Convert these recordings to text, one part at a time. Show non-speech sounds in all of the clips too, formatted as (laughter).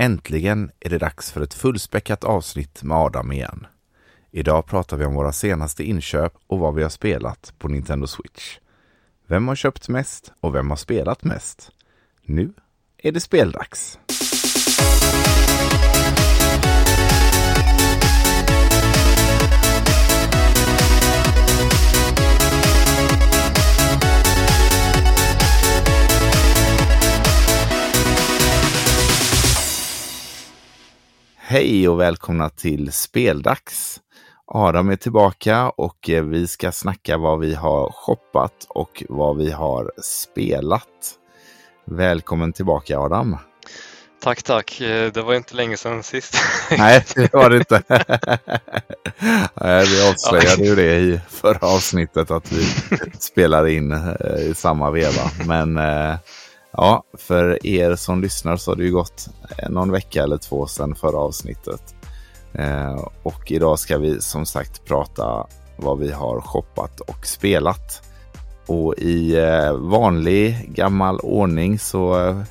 Äntligen är det dags för ett fullspäckat avsnitt med Adam igen. Idag pratar vi om våra senaste inköp och vad vi har spelat på Nintendo Switch. Vem har köpt mest och vem har spelat mest? Nu är det speldags! Hej och välkomna till Speldags! Adam är tillbaka och eh, vi ska snacka vad vi har shoppat och vad vi har spelat. Välkommen tillbaka Adam! Tack, tack. Eh, det var inte länge sedan sist. (laughs) Nej, det var det inte. (laughs) vi avslöjade ju det i förra avsnittet att vi spelar in eh, i samma veva. Men Ja, för er som lyssnar så har det ju gått eh, någon vecka eller två sedan förra avsnittet. Eh, och idag ska vi som sagt prata vad vi har shoppat och spelat. Och i eh, vanlig gammal ordning så eh,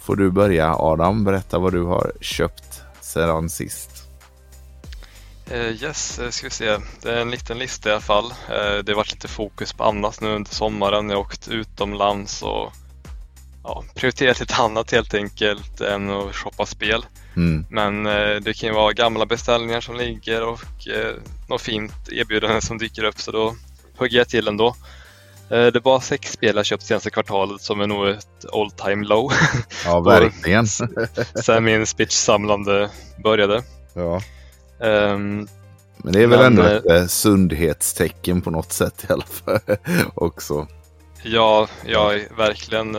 får du börja Adam. Berätta vad du har köpt sedan sist. Uh, yes, eh, ska vi se. Det är en liten lista i alla fall. Uh, det har varit lite fokus på annat nu under sommaren. Jag har åkt utomlands och ja, prioriterat lite annat helt enkelt än att shoppa spel. Mm. Men eh, det kan ju vara gamla beställningar som ligger och eh, något fint erbjudande som dyker upp så då hugger jag till ändå. Eh, det var sex spel jag köpt senaste kvartalet som är nog ett all time low. (laughs) Ja, verkligen. sen min Switch-samlande började. Ja. Um, men det är väl men, ändå ett äh, sundhetstecken på något sätt i alla fall (laughs) också. Ja, ja verkligen.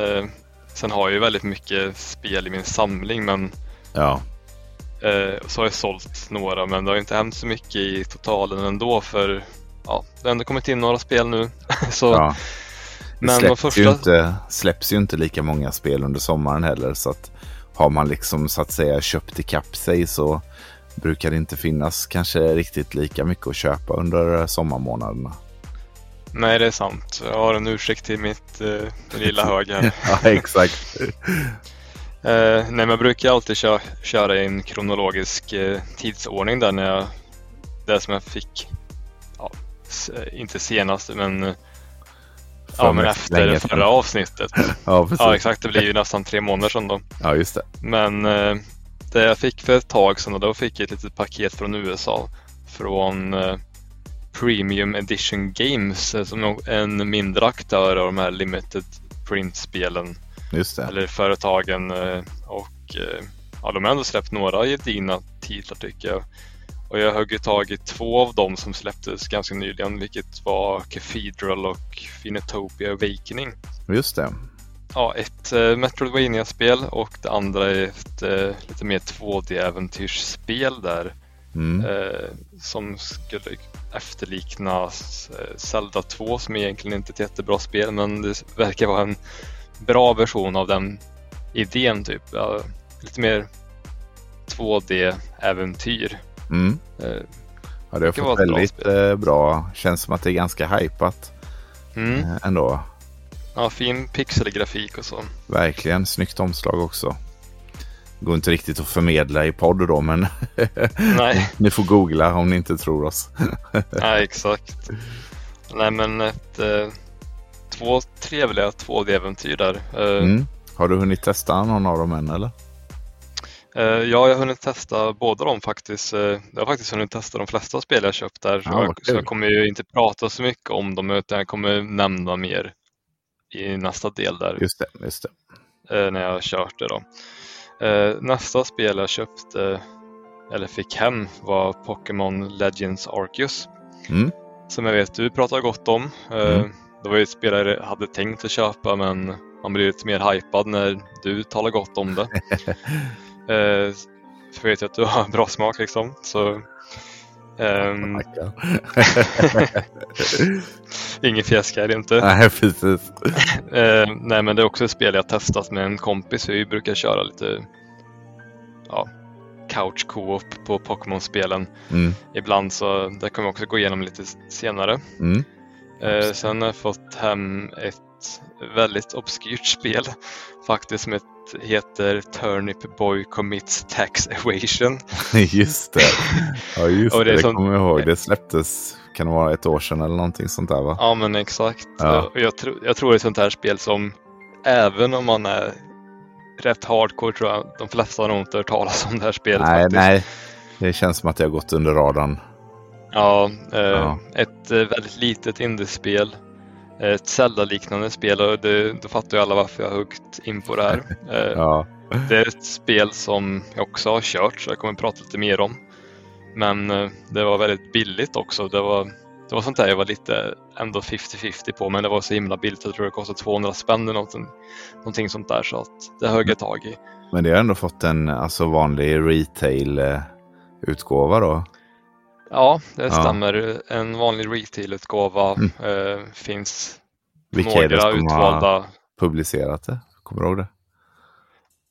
Sen har jag ju väldigt mycket spel i min samling men ja. eh, så har jag sålt några men det har inte hänt så mycket i totalen ändå för ja, det har ändå kommit in några spel nu. (laughs) så, ja. Det men släpps, första... ju inte, släpps ju inte lika många spel under sommaren heller så att har man liksom så att säga köpt ikapp sig så brukar det inte finnas kanske riktigt lika mycket att köpa under sommarmånaderna. Nej, det är sant. Jag har en ursäkt till mitt eh, lilla hög här. (laughs) ja, exakt. (laughs) eh, nej, men jag brukar alltid köra, köra i en kronologisk eh, tidsordning där när jag, det som jag fick, ja, inte senast, men eh, Ja, men efter förra (laughs) avsnittet. ja, ja, exakt. Det blir ju nästan tre månader sedan då. Ja, just det. Men eh, det jag fick för ett tag sedan, då fick jag ett litet paket från USA. Från eh, Premium Edition Games eh, som en mindre aktör av de här limited print-spelen. Eller företagen eh, och eh, ja, de har ändå släppt några gedigna titlar tycker jag. Och jag har tagit två av dem som släpptes ganska nyligen vilket var Cathedral och Finetopia Awakening. Just det. Ja, ett uh, Metroidvania-spel och det andra är ett uh, lite mer 2D-äventyrsspel där. Mm. Uh, som skulle efterlikna eh, Zelda 2 som egentligen inte är ett jättebra spel men det verkar vara en bra version av den idén typ. Ja, lite mer 2D-äventyr. Mm. Eh, ja, det har fått väldigt bra, eh, bra. Känns som att det är ganska hypat mm. ändå. Ja, fin pixelgrafik och så. Verkligen, snyggt omslag också går inte riktigt att förmedla i podd då, men (laughs) Nej. ni får googla om ni inte tror oss. (laughs) Nej, exakt. Nej, men ett, eh, två trevliga 2D-äventyr där. Eh, mm. Har du hunnit testa någon av dem än eller? Eh, ja, jag har hunnit testa båda dem faktiskt. Jag har faktiskt hunnit testa de flesta spel jag köpt där. Jag, så jag kommer ju inte prata så mycket om dem utan jag kommer nämna mer i nästa del där. Just det, just det. När jag har kört det då. Eh, nästa spel jag köpte eller fick hem var Pokémon Legends Arceus. Mm. Som jag vet du pratar gott om. Eh, mm. Det var ju ett spel jag hade tänkt att köpa men man blir lite mer hypad när du talar gott om det. (laughs) eh, för jag vet ju att du har bra smak liksom. Så Um, (laughs) (laughs) Ingen fjäsk här inte. Nej, precis. uh, (laughs) nej, men det är också ett spel jag testat med en kompis. Vi brukar köra lite ja, couch co-op på Pokémon-spelen. Mm. Ibland så det kommer vi också gå igenom lite senare. Mm. Uh, sen har jag fått hem ett ett väldigt obskyrt spel faktiskt som heter Turnip Boy Commits Tax Evasion. (laughs) just det. Ja, (laughs) just det. Det, det som... kommer jag ihåg. Det släpptes, kan det vara ett år sedan eller någonting sånt där va? Ja, men exakt. Ja. Jag, tro, jag tror det är ett sånt här spel som även om man är rätt hardcore tror jag de flesta nog inte hört talas om det här spelet. Nej, faktiskt. nej. Det känns som att det har gått under radarn. Ja, eh, ja. ett eh, väldigt litet indiespel. Ett Zelda-liknande spel och det, då fattar ju alla varför jag har huggt in på det här. (laughs) Eh, ja. Det är ett spel som jag också har kört så jag kommer prata lite mer om. Men eh, det var väldigt billigt också. Det var, det var sånt där jag var lite ändå 50-50 på men det var så himla billigt. Jag tror det kostade 200 spänn eller någonting, någonting sånt där så att det högg jag tag i. Men det har ändå fått en alltså, vanlig retail-utgåva då? Ja, det ja. stämmer. En vanlig retail-utgåva mm. eh, finns Vilka några utvalda. Har publicerat det? Kommer du ihåg det?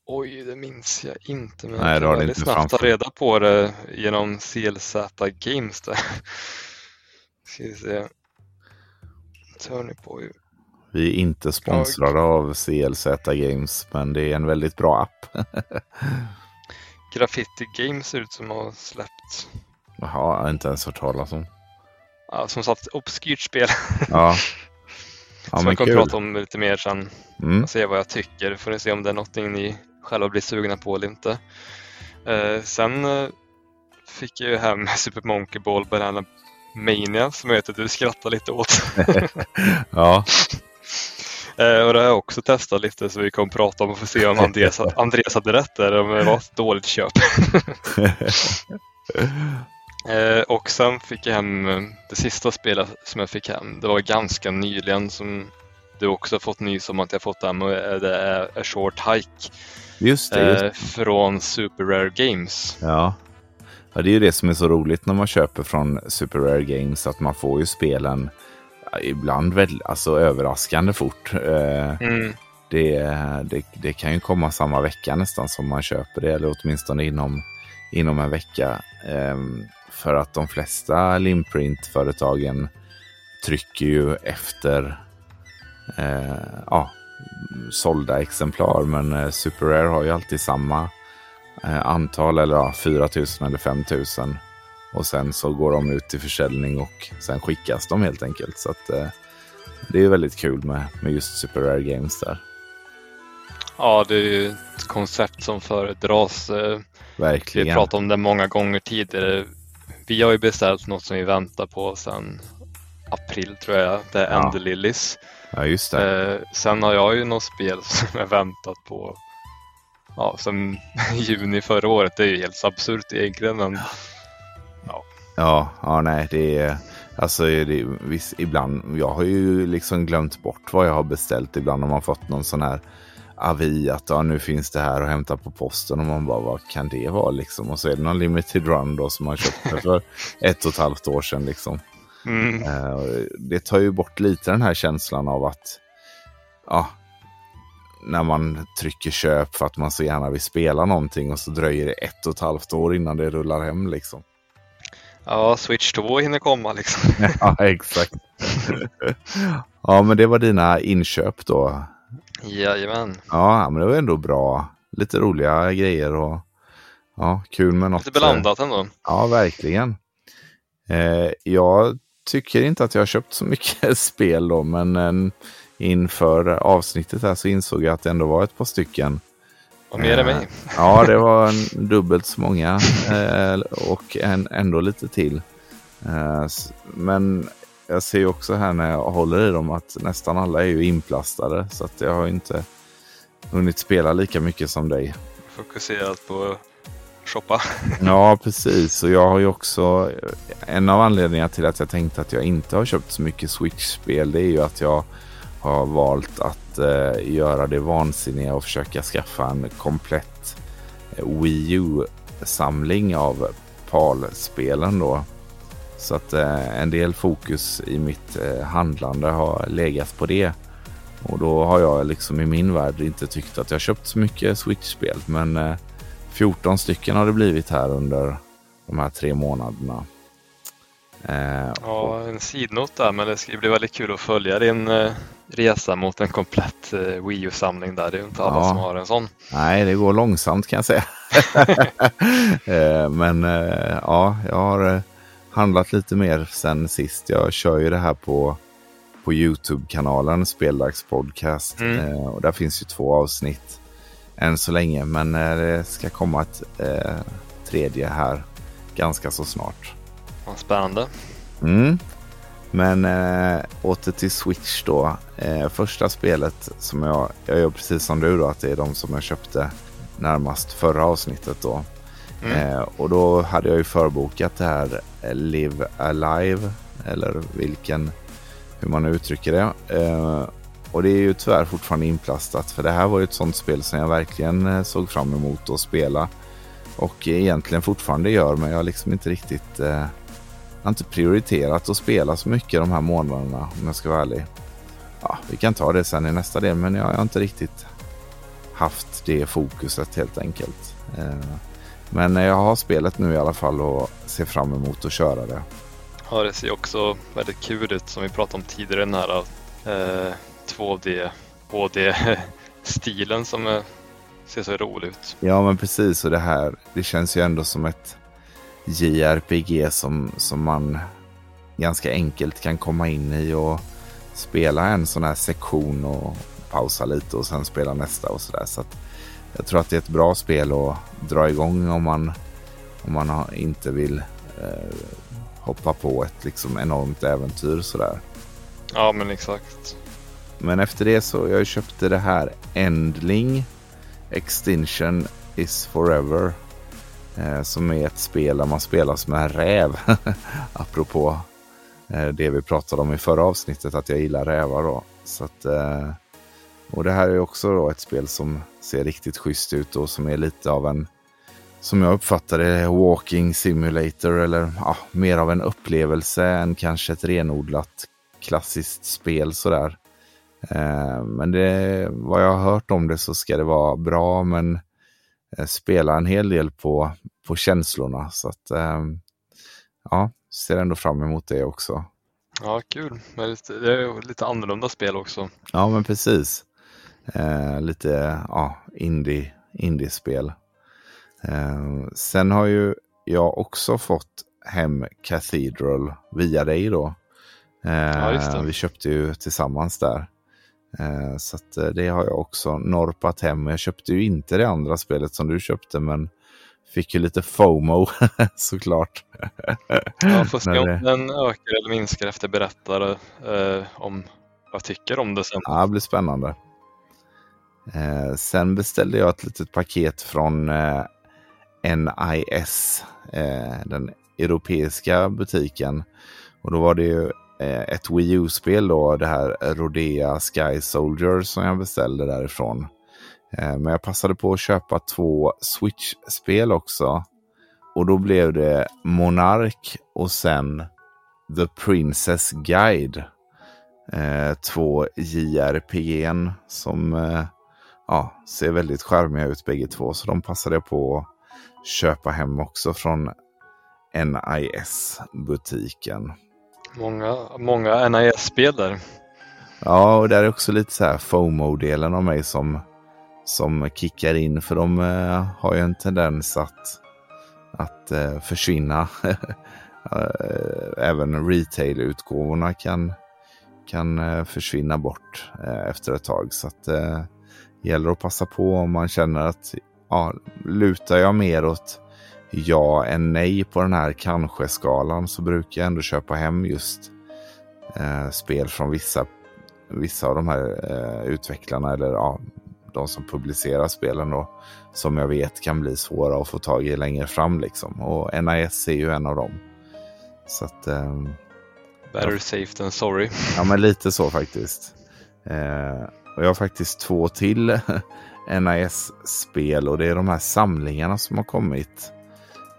Oj, det minns jag inte. Men Nej, jag kan väldigt snabbt ta reda på det genom CLZ Games. Där. (laughs) Ska vi se. Turnipboy. Vi är inte sponsrade jag... av CLZ Games, men det är en väldigt bra app. (laughs) Graffiti Games ser ut som att ha släppt Jaha, jag har inte ens hört talas om. Ja, som sagt, obskyrt spel. Ja. ja (laughs) Som jag kommer prata om lite mer sen. Mm. Och se vad jag tycker. Får ni se om det är någonting ni själva blir sugna på eller inte. Eh, sen eh, fick jag ju hem (laughs) Super Monkey Ball Banana Mania som jag vet att du skrattar lite åt. (laughs) ja. Eh, och det har jag också testat lite så vi kommer prata om och få se om Andreas, Andreas hade rätt eller om det var ett dåligt köp. Eh, och sen fick jag hem eh, det sista spelet som jag fick hem. Det var ganska nyligen som du också fått nys om att jag fått hem och det är A Short Hike. Just det, just eh, Från Super Rare Games. Ja. ja, det är ju det som är så roligt när man köper från Super Rare Games att man får ju spelen ibland väl, alltså överraskande fort. Mm. Det, det, det, kan ju komma samma vecka nästan som man köper det eller åtminstone inom, inom en vecka. Ehm, för att de flesta limprint-företagen trycker ju efter eh, ja, sålda exemplar. Men eh, Super Rare har ju alltid samma eh, antal, eller ja, 4 000 eller 5 000. Och sen så går de ut till försäljning och sen skickas de helt enkelt. Så att, eh, det är väldigt kul med, med just Super Rare Games där. Ja, det är ju ett koncept som föredras. Eh, Verkligen. Vi har pratat om det många gånger tidigare. Vi har ju beställt något som vi väntar på sedan april tror jag. Det är ja. Lilies. Ja, just det. Eh, sen har jag ju något spel (laughs) som jag väntat på ja, sedan (laughs) juni förra året. Det är ju helt absurt egentligen. Men, ja. Ja, ja, nej, det är alltså det, visst, ibland. Jag har ju liksom glömt bort vad jag har beställt. Ibland har man fått någon sån här avi att ja, nu finns det här att hämta på posten och man bara vad kan det vara liksom? Och så är det någon limited run då som man köpte (laughs) för ett och ett halvt år sedan liksom. Mm. Uh, det tar ju bort lite den här känslan av att ja, när man trycker köp för att man så gärna vill spela någonting och så dröjer det ett och ett halvt år innan det rullar hem liksom. Ja, Switch 2 hinner komma liksom. (laughs) ja, exakt. (laughs) ja, men det var dina inköp då. Jajamän. Ja, men det var ändå bra. Lite roliga grejer och ja, kul med något. Lite blandat ändå. Ja, verkligen. Eh, jag tycker inte att jag har köpt så mycket (laughs) spel då, men eh, inför avsnittet här så insåg jag att det ändå var ett par stycken. Och mer än mig. Eh, (laughs) ja, det var en, dubbelt så många eh, och en, ändå lite till. Eh, men jag ser också här när jag håller i dem att nästan alla är ju inplastade. Så att jag har inte hunnit spela lika mycket som dig. Fokuserat på shoppa. (laughs) ja, precis. Och jag har ju också en av anledningarna till att jag tänkte att jag inte har köpt så mycket Switch-spel. Det är ju att jag har valt att eh, göra det vansinniga och försöka skaffa en komplett eh, Wii U-samling av PAL-spelen då. Så att eh, en del fokus i mitt eh, handlande har legat på det. Och då har jag liksom i min värld inte tyckt att jag köpt så mycket Switch-spel. Men eh, 14 stycken har det blivit här under de här tre månaderna. Eh, ja, en sidnot där, men det ska bli väldigt kul att följa din eh, resa mot en komplett eh, Wii U-samling där. Det är ju inte alla ja. som har en sån. Nej, det går långsamt kan jag säga. (laughs) (laughs) eh, men eh, ja, jag har eh, handlat lite mer sen sist. Jag kör ju det här på, på Youtube-kanalen Speldags podcast. Mm. Eh, och där finns ju två avsnitt än så länge. Men det ska komma ett tredje här ganska så snart. Vad spännande. Mm. Men äh, åter till Switch då. Äh, första spelet som jag, jag gör precis som du då, att det är de som jag köpte närmast förra avsnittet då. Mm. Eh, och då hade jag ju förbokat det här eh, Live Alive, eller vilken, hur man uttrycker det. Eh, och det är ju tyvärr fortfarande inplastat, för det här var ju ett sånt spel som jag verkligen eh, såg fram emot att spela. Och egentligen fortfarande gör, men jag har liksom inte riktigt eh, jag har inte prioriterat att spela så mycket de här månaderna om jag ska vara ärlig. Ja, vi kan ta det sen i nästa del, men jag har inte riktigt haft det fokuset helt enkelt. Eh, men jag har spelet nu i alla fall och ser fram emot att köra det. Ja, det ser också väldigt kul ut som vi pratade om tidigare, den här eh, 2D HD-stilen som är, ser så rolig ut. Ja, men precis. Och det här, det känns ju ändå som ett JRPG som, som man ganska enkelt kan komma in i och spela en sån här sektion och pausa lite och sen spela nästa och sådär. Så, att jag tror att det är ett bra spel att dra igång om man, om man inte vill eh, hoppa på ett liksom enormt äventyr sådär. Ja men exakt. Men efter det så jag köpte det här Endling Extinction is forever. Eh, som är ett spel där man spelar som en räv. (laughs) Apropå eh, det vi pratade om i förra avsnittet, att jag gillar rävar. Då. Så att, eh, och det här är också ett spel som ser riktigt schysst ut och som är lite av en, som jag uppfattar det, walking simulator eller ja, mer av en upplevelse än kanske ett renodlat klassiskt spel sådär. Men det, vad jag har hört om det så ska det vara bra, men Eh, spela en hel del på, på känslorna. Så att ehm, ja, ser ändå fram emot det också. Ja, kul. Det är lite annorlunda spel också. Ja, men precis. Eh, lite ja, indie, indiespel. Eh, sen har ju jag också fått hem Cathedral via dig då. Eh, ja, vi köpte ju tillsammans där. Eh, så eh, det har jag också norpat hem. Jag köpte ju inte det andra spelet som du köpte, men fick ju lite FOMO (laughs) såklart. Ja, får se om den ökar eller minskar efter berättare eh, om vad jag tycker om det sen. Ja, det blir spännande. Eh, sen beställde jag ett litet paket från eh, NIS, eh, den europeiska butiken. Och då var det ju Eh, ett Wii U-spel då, det här Rodea Sky Soldier som jag beställde därifrån. Eh, men jag passade på att köpa två Switch-spel också. Och då blev det Monark och sen The Princess Guide. Eh, två JRPG som eh, ja, ser väldigt charmiga ut bägge två. Så de passade jag på att köpa hem också från NIS-butiken. Många, många NIS-spel där. Ja, och där är också lite så här FOMO-delen av mig som, som kickar in. För de eh, har ju en tendens att, att eh, försvinna. (laughs) Eh, även retail-utgåvorna kan, kan försvinna bort eh, efter ett tag. Så att, gäller att passa på om man känner att ja, lutar jag mer åt ja än nej på den här kanske-skalan så brukar jag ändå köpa hem just eh, spel från vissa, vissa av de här eh, utvecklarna eller ja, de som publicerar spelen då, som jag vet kan bli svåra att få tag i längre fram. Liksom. Och NIS är ju en av dem. Så att, eh, Better safe than sorry. Ja, men lite så faktiskt. Eh, och jag har faktiskt två till (laughs) NIS-spel och det är de här samlingarna som har kommit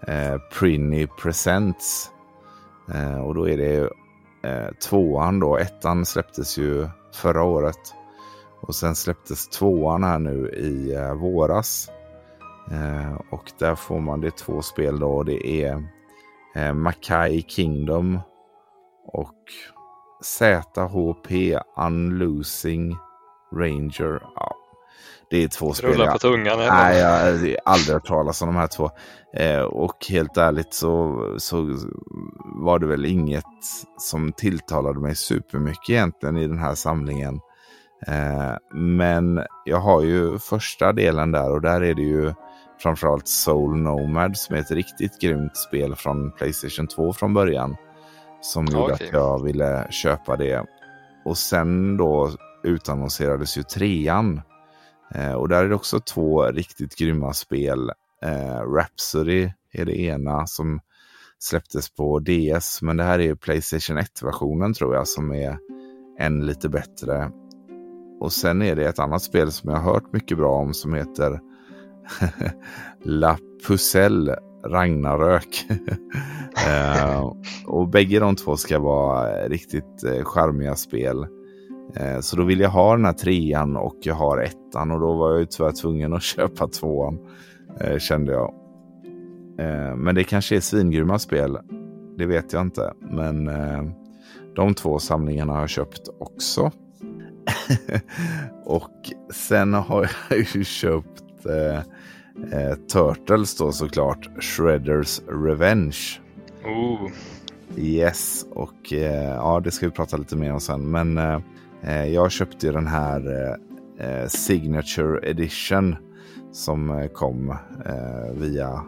eh, Prinny Presents. Eh, och då är det eh, tvåan då. Ettan släpptes ju förra året. Och sen släpptes tvåan här nu i eh, våras. Eh, och där får man det två spel då. och Det är eh, Makai Kingdom och ZHP Unlosing Ranger. Ja, det är två spel. Rullar på tungan. Nej, jag har aldrig hört talas om de här två. Eh, och helt ärligt så, så var det väl inget som tilltalade mig supermycket egentligen i den här samlingen. Eh, men jag har ju första delen där och där är det ju framförallt Soul Nomad som är ett riktigt grymt spel från Playstation 2 från början. Som gjorde okay. att jag ville köpa det. Och sen då utannonserades ju trean. Eh, och där är det också två riktigt grymma spel. Eh, Rhapsody är det ena som släpptes på DS. Men det här är ju Playstation 1-versionen tror jag som är än lite bättre. Och sen är det ett annat spel som jag har hört mycket bra om som heter (laughs) La Pucelle Ragnarök. (laughs) eh, och bägge de två ska vara riktigt eh, charmiga spel. Uh, så då vill jag ha den här trean och jag har ettan och då var jag ju tyvärr tvungen att (laughs) köpa tvåan. Uh, kände jag. men det kanske är svingrymma spel. Det vet jag inte. Men de två samlingarna har jag köpt också. (laughs) och sen har jag ju köpt eh, eh, Turtles då såklart. Shredders Revenge. Oh. Yes, och eh, ja, det ska vi prata lite mer om sen. Men eh, eh Eh, jag köpte ju den här eh, eh, Signature Edition som kom via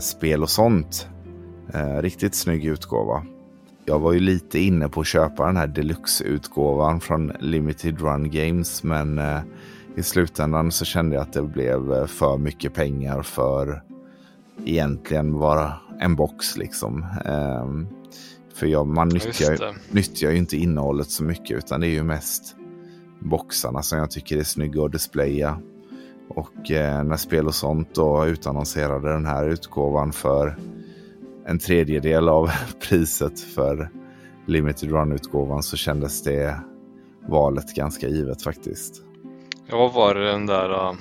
spel och sånt. riktigt snygg utgåva. Jag var ju lite inne på att köpa den här deluxe-utgåvan från Limited Run Games, men i slutändan så kände jag att det blev för mycket pengar för egentligen bara en box liksom. Ehm, för jag, man nyttjar, nyttjar ju inte innehållet så mycket utan det är ju mest boxarna som jag tycker är snygga att displaya. Och eh, när spel och sånt då utannonserade den här utgåvan för en tredjedel av (laughs) priset för Limited Run-utgåvan så kändes det valet ganska givet faktiskt. Ja, var den där uh,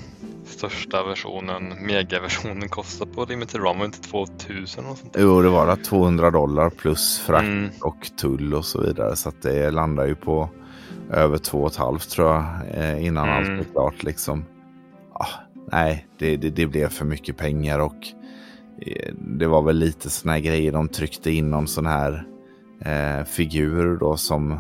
största versionen, megaversionen kostade på Limited Run? Var inte 2000 och sånt? Jo, det var det 200 dollar plus frakt mm. och tull och så vidare. Så det landar ju på över 2,5 tror jag eh, innan mm. allt är klart liksom. Ah, nej, det, det, det, blev för mycket pengar och eh, det var väl lite sådana här grejer. De tryckte in någon sån här eh, figur då som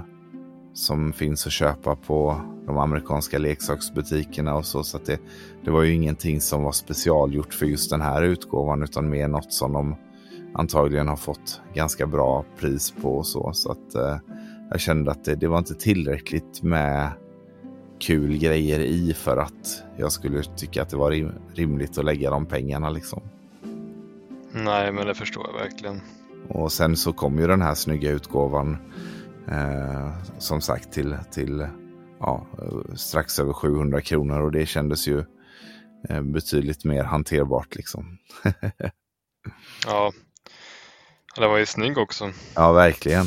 som finns att köpa på de amerikanska leksaksbutikerna och så. Så det, det var ju ingenting som var specialgjort för just den här utgåvan utan mer något som de antagligen har fått ganska bra pris på och så. Så att eh, jag kände att det, det var inte tillräckligt med kul grejer i för att jag skulle tycka att det var rim rimligt att lägga de pengarna liksom. Nej, men det förstår jag verkligen. Och sen så kom ju den här snygga utgåvan Eh, som sagt till, till ja, strax över 700 kronor och det kändes ju eh, betydligt mer hanterbart liksom. (laughs) ja, den var ju snygg också. Ja, verkligen.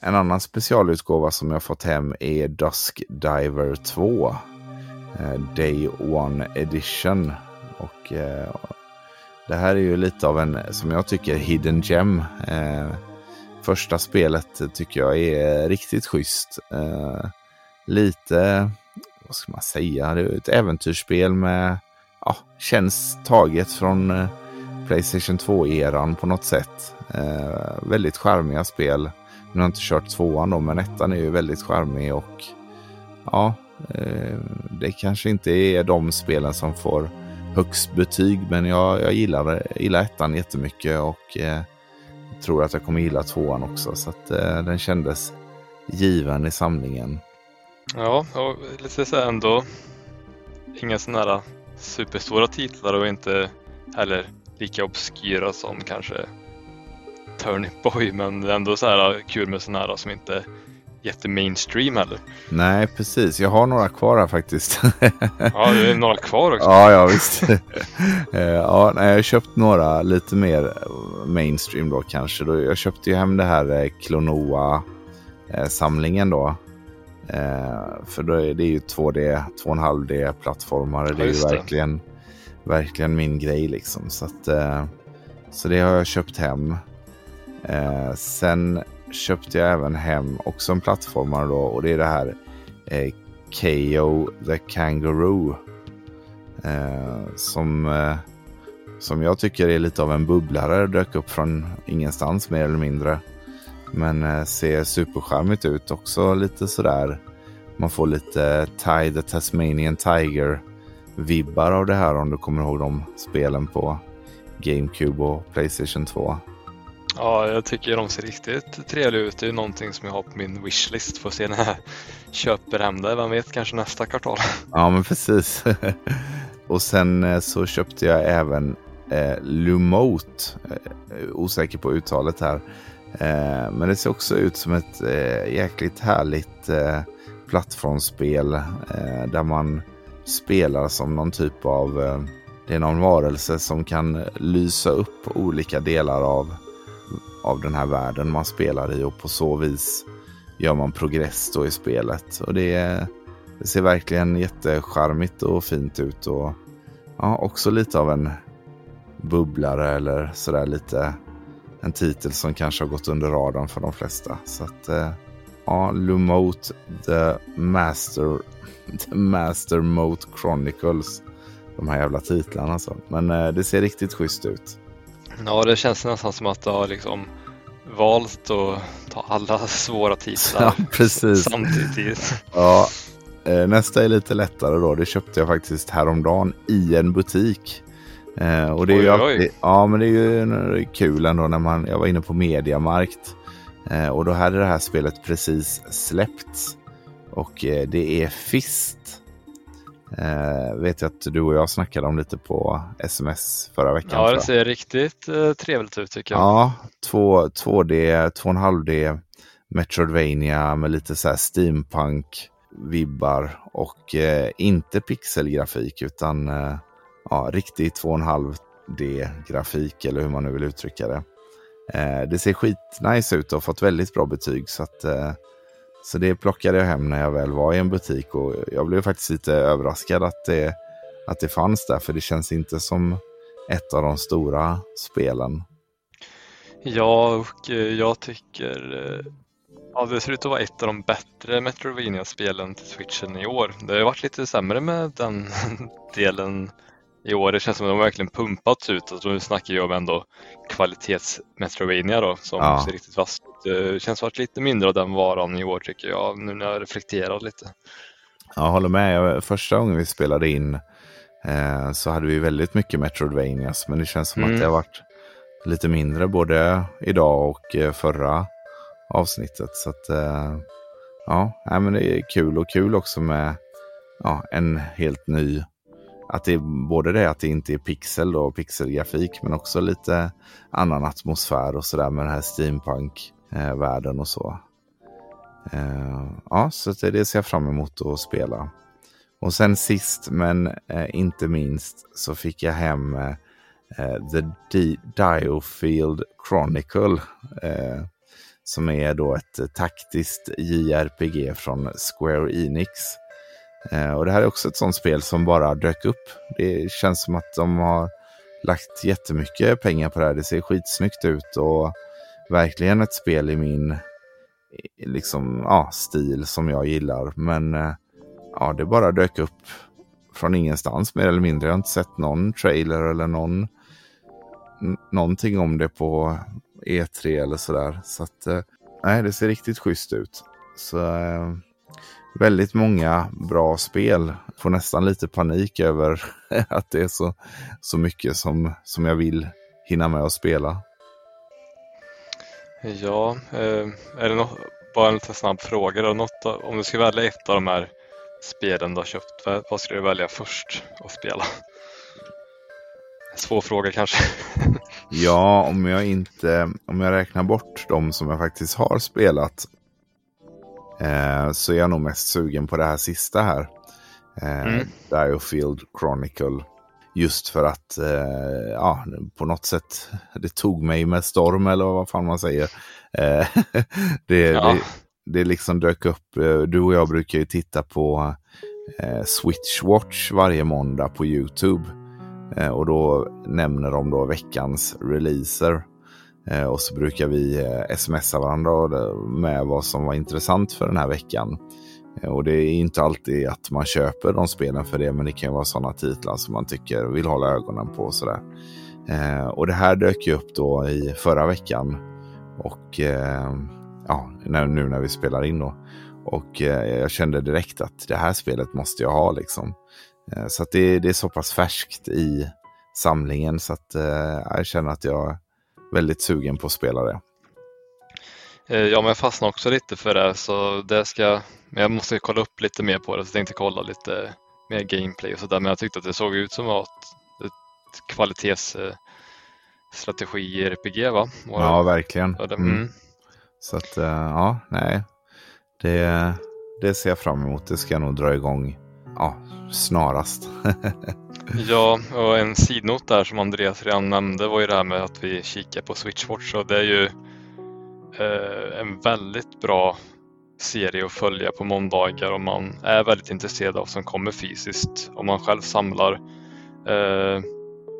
En annan specialutgåva som jag fått hem är Dusk Diver 2. Eh, Day One Edition. Och eh, det här är ju lite av en, som jag tycker, hidden gem. Eh, första spelet tycker jag är riktigt schysst. Eh, lite, vad ska man säga, det är ett äventyrsspel med, ja, känns taget från eh, Playstation 2-eran på något sätt. väldigt charmiga spel. Nu har jag inte kört tvåan då, men ettan är ju väldigt charmig och ja, Eh, det kanske inte är de spelen som får högst betyg, men jag, jag gillar, gillar ettan jättemycket och eh, tror att jag kommer gilla tvåan också. Så att eh, den kändes given i samlingen. Ja, och lite så ändå inga sådana här superstora titlar och inte heller lika obskyra som kanske Turnip Boy, men ändå så här kul med sådana här som inte jättemainstream heller. Nej, precis. Jag har några kvar här faktiskt. (laughs) ja, det är några kvar också. ja, ja visst. (laughs) Eh, ja, nej, jag har köpt några lite mer mainstream då kanske. Jag köpte ju hem det här eh, Klonoa-samlingen då. Eh, för då är det ju 2D, 2,5D plattformar. Det är ju verkligen, verkligen min grej liksom. Så, att, eh, så det har jag köpt hem. Eh, sen köpte jag även hem också en plattformare då och det är det här eh, KO the Kangaroo. Eh, som, eh, som jag tycker är lite av en bubblare. Dök upp från ingenstans mer eller mindre. Men eh, ser superskärmigt ut också. Lite sådär. Man får lite Tide the Tasmanian Tiger vibbar av det här om du kommer ihåg de spelen på GameCube och Playstation 2. Ja, jag tycker de ser riktigt trevliga ut. Det är någonting som jag har på min wishlist. Får se när jag (laughs) köper hem det. Vem vet, kanske nästa kvartal. (laughs) Ja, men precis. (laughs) och sen eh, så köpte jag även eh, Lumote. Eh, osäker på uttalet här. Eh, men det ser också ut som ett eh, jäkligt härligt eh, plattformsspel eh, där man spelar som någon typ av eh, det är någon varelse som kan lysa upp olika delar av, av den här världen man spelar i och på så vis gör man progress då i spelet. Och det, det ser verkligen jättecharmigt och fint ut och ja, också lite av en bubblare eller sådär lite en titel som kanske har gått under radarn för de flesta. Så att eh, ja, Lumote the Master, (laughs) the Master Mote Chronicles. De här jävla titlarna alltså. Men eh, det ser riktigt schysst ut. Ja, det känns nästan som att det har liksom valt att ta alla svåra titlar ja, precis. samtidigt. Ja, eh, nästa är lite lättare då. Det köpte jag faktiskt häromdagen i en butik. Eh, och det är oj, ju alltid, ja, men det är ju kul ändå när man, jag var inne på Mediamarkt eh, och då hade det här spelet precis släppts. Och eh, det är Fist. Eh, vet jag att du och jag snackade om lite på sms förra veckan. Ja, det ser riktigt eh, trevligt ut tycker jag. Ja, 2, 2D, 2,5D Metroidvania med lite så här steampunk-vibbar och eh, inte pixelgrafik utan eh, ja, riktig 2,5D-grafik eller hur man nu vill uttrycka det. Eh, det ser skitnice ut och har fått väldigt bra betyg. Så, att, eh, så det plockade jag hem när jag väl var i en butik och jag blev faktiskt lite överraskad att det, att det fanns där. För det känns inte som ett av de stora spelen. Ja, och eh, jag tycker eh, Ja, det ser ut att vara ett av de bättre Metroidvania-spelen till switchen i år. Det har varit lite sämre med den (laughs) delen i år. Det känns som att de verkligen pumpats ut. Alltså, nu snackar jag om ändå kvalitets Metrovania då som ja. ser riktigt fast Det känns att lite mindre av den varan i år tycker jag nu när jag reflekterar lite. Jag håller med. Första gången vi spelade in eh, så hade vi väldigt mycket Metroidvanias men det känns som mm. att det har varit lite mindre både idag och eh, förra avsnittet. Så att, eh, ja, men det är kul och kul också med ja, en helt ny att det är både det att det inte är pixel och pixelgrafik men också lite annan atmosfär och sådär med den här steampunk-världen eh, och så. Eh, ja, så det ser jag fram emot att spela. Och sen sist men eh, inte minst så fick jag hem The Diofield Chronicle. som är då ett taktiskt JRPG från Square Enix. Eh, och det här är också ett sånt spel som bara dök upp. Det känns som att de har lagt jättemycket pengar på det här. Det ser skitsnyggt ut och verkligen ett spel i min liksom, ja, stil som jag gillar. Men eh, ja, det bara dök upp från ingenstans mer eller mindre. Jag har inte sett någon trailer eller någon, någonting om det på E3 eller sådär. Så att, eh, nej, det ser riktigt schysst ut. Så väldigt många bra spel. Får nästan lite panik över (laughs) att det är så, så mycket som, som jag vill hinna med att spela. Ja, eh, är det något, bara en lite snabb fråga då. Något, om du ska välja ett av de här spelen du har köpt, vad skulle du välja först att spela? Svår fråga kanske. (laughs) ja, om jag inte, om jag räknar bort de som jag faktiskt har spelat eh, så är jag nog mest sugen på det här sista här. Eh, mm. Diofield Chronicle. Just för att eh, ja, på något sätt det tog mig med storm eller vad fan man säger. Eh, (laughs) det, ja. det, det liksom dök upp, eh, du och jag brukar ju titta på eh, Switch Watch varje måndag på YouTube. Eh, och då nämner de då veckans releaser. Eh, och så brukar vi eh, smsa varandra med vad som var intressant för den här veckan. Eh, och det är inte alltid att man köper de spelen för det, men det kan vara sådana titlar som man tycker vill hålla ögonen på. Sådär. Och det här dök ju upp då i förra veckan. Och ja, nu när vi spelar in då. Och jag kände direkt att det här spelet måste jag ha liksom. Så att det, det, är så pass färskt i samlingen så att eh, jag känner att jag väldigt sugen på att spela det. Eh, ja, men jag fastnade också lite för det så det ska, men jag måste kolla upp lite mer på det så jag tänkte kolla lite mer gameplay och sådär men jag tyckte att det såg ut som ett, ett kvalitetsstrategi i RPG va? Och ja, verkligen. Det, mm. Mm. Så att ja, nej, det, det ser jag fram emot. Det ska nog dra igång ja, snarast. (laughs) ja, och en sidnot där som Andreas redan nämnde var ju det här med att vi kikar på Switchwatch och det är ju eh, en väldigt bra serie att följa på måndagar om man är väldigt intresserad av som kommer fysiskt. Om man själv samlar eh,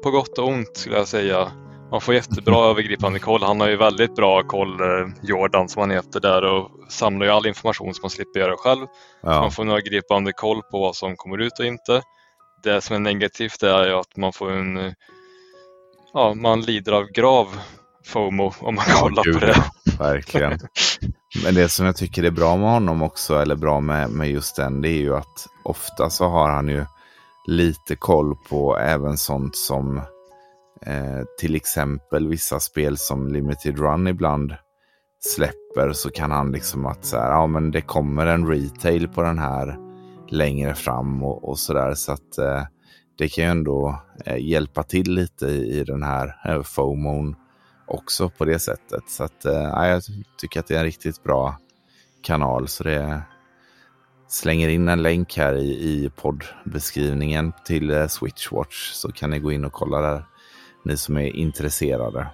på gott och ont skulle jag säga man får jättebra övergripande koll. Han har ju väldigt bra koll, eh, Jordan som han heter där och samlar ju all information som man slipper göra själv. Ja. Man får en övergripande koll på vad som kommer ut och inte. Det som är negativt är ju att man får en, eh, ja, man lider av grav FOMO om man ja, kollar gud, på det. Verkligen. Men det som jag tycker är bra med honom också, eller bra med, med just den, det är ju att ofta så har han ju lite koll på även sånt som Eh, till exempel vissa spel som Limited Run ibland släpper så kan han liksom att så här, ja men det kommer en retail på den här längre fram och, och sådär. Så att eh, det kan ju ändå eh, hjälpa till lite i, i den här eh, FOMOn också på det sättet. Så att eh, jag tycker att det är en riktigt bra kanal. Så det slänger in en länk här i, i poddbeskrivningen till eh, Switchwatch så kan ni gå in och kolla där ni som är intresserade.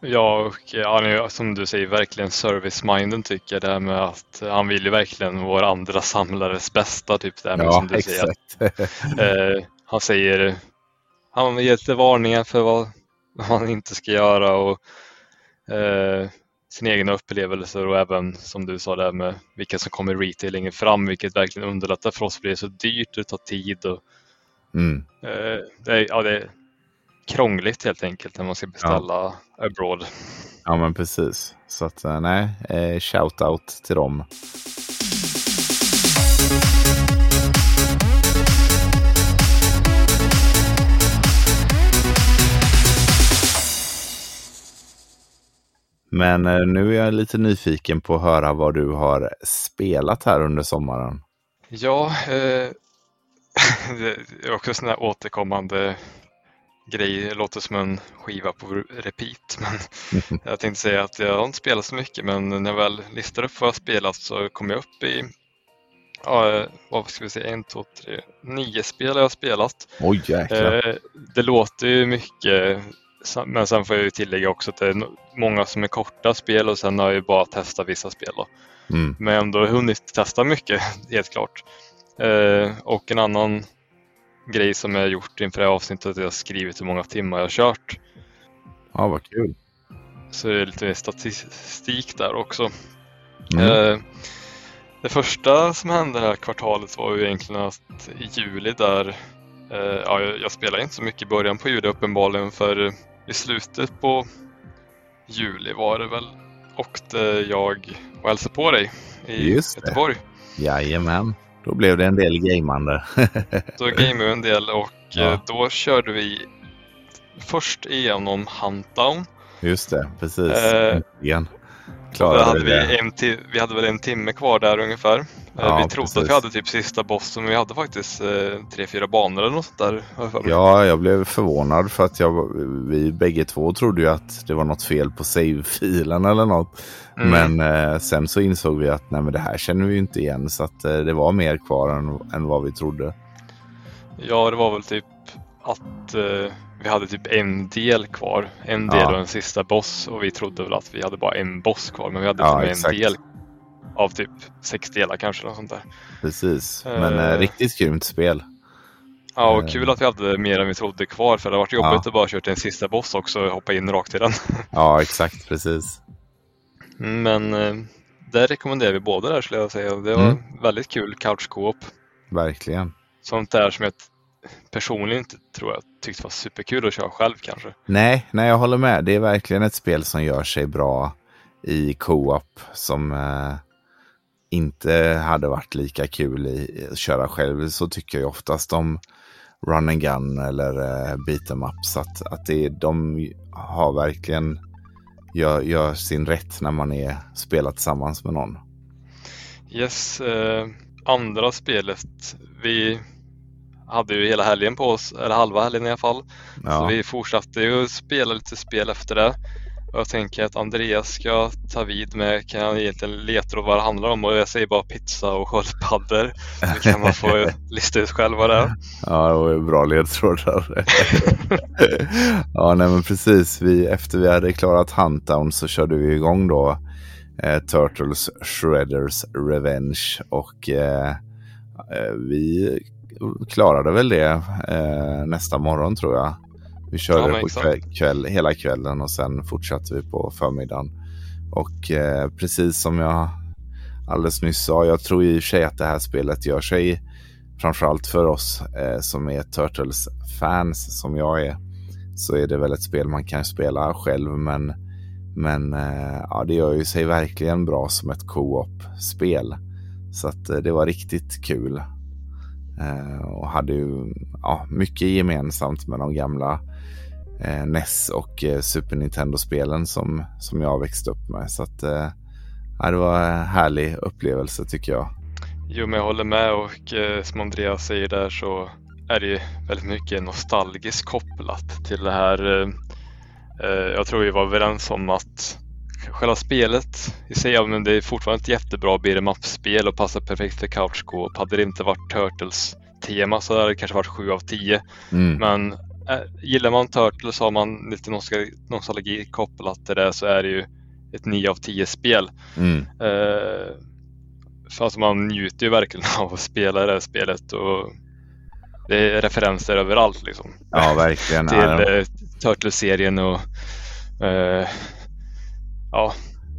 Ja, och han är som du säger verkligen service-minded tycker jag. Det här med att han vill ju verkligen vår andra samlares bästa. Typ det här med, ja, som du exakt. säger. (laughs) eh, han säger, han ger lite varningar för vad man inte ska göra och eh, sina egna upplevelser och även som du sa där med vilka som kommer retail längre fram, vilket verkligen underlättar för oss det är så dyrt, det tar tid och mm. eh, det, ja, det, krångligt helt enkelt när man ska beställa ja. abroad. Ja men precis. Så att eh, nej, eh, shout-out till dem. Men eh, nu är jag lite nyfiken på att höra vad du har spelat här under sommaren. Ja, eh, (laughs) det är också här återkommande grej, det låter som en skiva på repeat. (laughs) Men (laughs) jag tänkte säga att jag har inte spelat så mycket men när jag väl listar upp vad jag spelat så kom jag upp i Ja, vad ska vi säga, en, två, tre, nio spel har jag spelat. Oj jäklar. Eh, det låter ju mycket men sen får jag ju tillägga också att det är många som är korta spel och sen har jag ju bara testat vissa spel. Då. Mm. Men ändå hunnit testa mycket, (laughs) helt klart. Eh, och en annan grej som jag gjort inför det här avsnittet. Att jag har skrivit hur många timmar jag har kört. Ja, vad kul. Så det är lite statistik där också. Mm. Eh, det första som hände det här kvartalet var ju egentligen att i juli där, eh, ja, jag spelade inte så mycket i början på juli uppenbarligen för i slutet på juli var det väl åkte jag och hälsade på dig i Just Göteborg. Jajamän. Då blev det en del gamande. (laughs) då gameade vi en del och ja. Eh, då körde vi först igenom Huntdown. Just det, precis. Eh, Igen. Klarade hade vi, en vi hade väl en timme kvar där ungefär. Eh, ja, vi trodde precis. att vi hade typ sista bossen men vi hade faktiskt eh, tre, fyra banor eller något sånt där. Ja, jag blev förvånad för att jag, vi bägge två trodde ju att det var något fel på save-filen eller något. Mm. Men eh, sen så insåg vi att nej, men det här känner vi inte igen så att eh, det var mer kvar än, än vad vi trodde. Ja, det var väl typ att eh, vi hade typ en del kvar. En del ja. och en sista boss och vi trodde väl att vi hade bara en boss kvar men vi hade ja, en del av typ sex delar kanske. Något sånt där. Precis, men eh, riktigt grymt spel. Ja, och Eh. kul att vi hade mer än vi trodde kvar för det varit jobbigt Ja. att bara köra till en sista boss också och hoppa in rakt i den. (laughs) Ja, exakt, precis. Men eh, det rekommenderar vi båda där skulle jag säga. Det var Mm. väldigt kul couch co-op. Verkligen. Sånt där som jag personligen inte tror jag tyckte var superkul att köra själv kanske. Nej, nej, jag håller med. Det är verkligen ett spel som gör sig bra i co-op som eh, inte hade varit lika kul i att köra själv. Så tycker jag oftast om run and gun eller eh, beat em ups. Att, att det, de har verkligen gör, gör sin rätt när man är spelar tillsammans med någon. Yes, eh, andra spelet. Vi hade ju hela helgen på oss, eller halva helgen i alla fall. Så Ja, vi fortsatte ju spela lite spel efter det. Och jag tänker att Andreas ska ta vid med, kan jag egentligen leta vad det handlar om och jag säger bara pizza och sköldpaddor. Så kan man få (laughs) lista ut själv vad det är. ja det var ju bra ledtrådar. (laughs) ja, nej men precis. Vi, efter vi hade klarat Huntdown så körde vi igång då eh, Turtles Shredders Revenge. Och eh, eh, vi klarade väl det eh, nästa morgon tror jag. Vi körde Ja, på kväll, kväll, hela kvällen och sen fortsatte vi på förmiddagen. Och eh, precis som jag alldeles nyss sa, jag tror i och för sig att det här spelet gör sig framförallt för oss eh, som är Turtles-fans som jag är. Så är det väl ett spel man kan spela själv men, men eh, ja, det gör ju sig verkligen bra som ett co-op-spel. Så att eh, det var riktigt kul. Eh, och hade ju ja, mycket gemensamt med de gamla eh, NES och eh, Super Nintendo-spelen som, som jag växte upp med. Så att, eh, ja, det var en härlig upplevelse tycker jag. Jo, men jag håller med och eh, som Andreas säger där så är det ju väldigt mycket nostalgiskt kopplat till det här. Eh, eh jag tror vi var överens om att själva spelet i sig, ja, men det är fortfarande ett jättebra beat'em up-spel och passar perfekt för couch co-op. Hade det inte varit Turtles tema så hade det kanske varit 7 av 10. Mm. Men äh, gillar man Turtles har man lite nostalgi, kopplat till det så är det ju ett 9 av 10 spel. Mm. Eh, för att man njuter ju verkligen (laughs) av att spela det här spelet och det är referenser överallt liksom. Ja, verkligen. Till Ja, eh, Turtles-serien och eh, ja,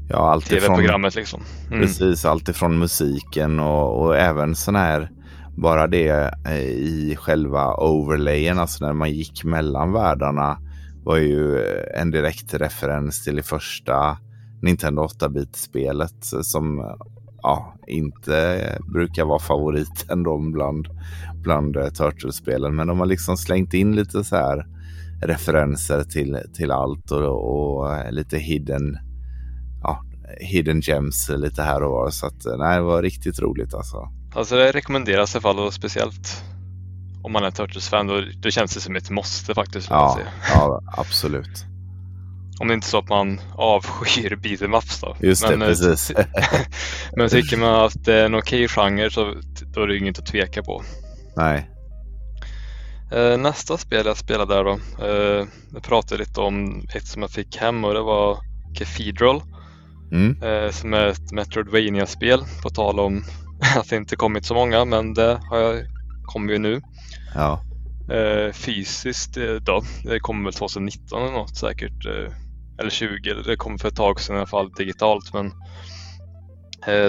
ja, allt tv-programmet liksom. Mm. Precis, allt ifrån musiken och, och även sån här, bara det eh, i själva overlayen, alltså när man gick mellan världarna var ju eh, en direkt referens till det första Nintendo 8-bit-spelet som ja, inte brukar vara favoriten då bland, bland eh, Turtles-spelen. Men de har liksom slängt in lite så här referenser till, till allt och, och eh, lite hidden, hidden gems lite här och var. Så att, eh, nej, det var riktigt roligt alltså. Alltså det rekommenderas i alla fall och speciellt om man är Turtles-fan då, då känns det som ett måste faktiskt. Ja, ja absolut. (laughs) Om det inte är så att man avskyr beat'em ups då. Just det, Men, eh, precis. (laughs) Men tycker man att det är en okej genre så då är det inget att tveka på. Nej. Eh, nästa spel jag spelade där då. Eh, jag pratade lite om ett som jag fick hem och det var Cathedral. Mm. Eh, som är ett Metroidvania-spel. På tal om (laughs) att det inte kommit så många men det har jag kommer ju nu. Ja. Eh, fysiskt eh, då. Det kommer väl 2019 eller något säkert. Eller 20. Det kom för ett tag sedan i alla fall digitalt. Men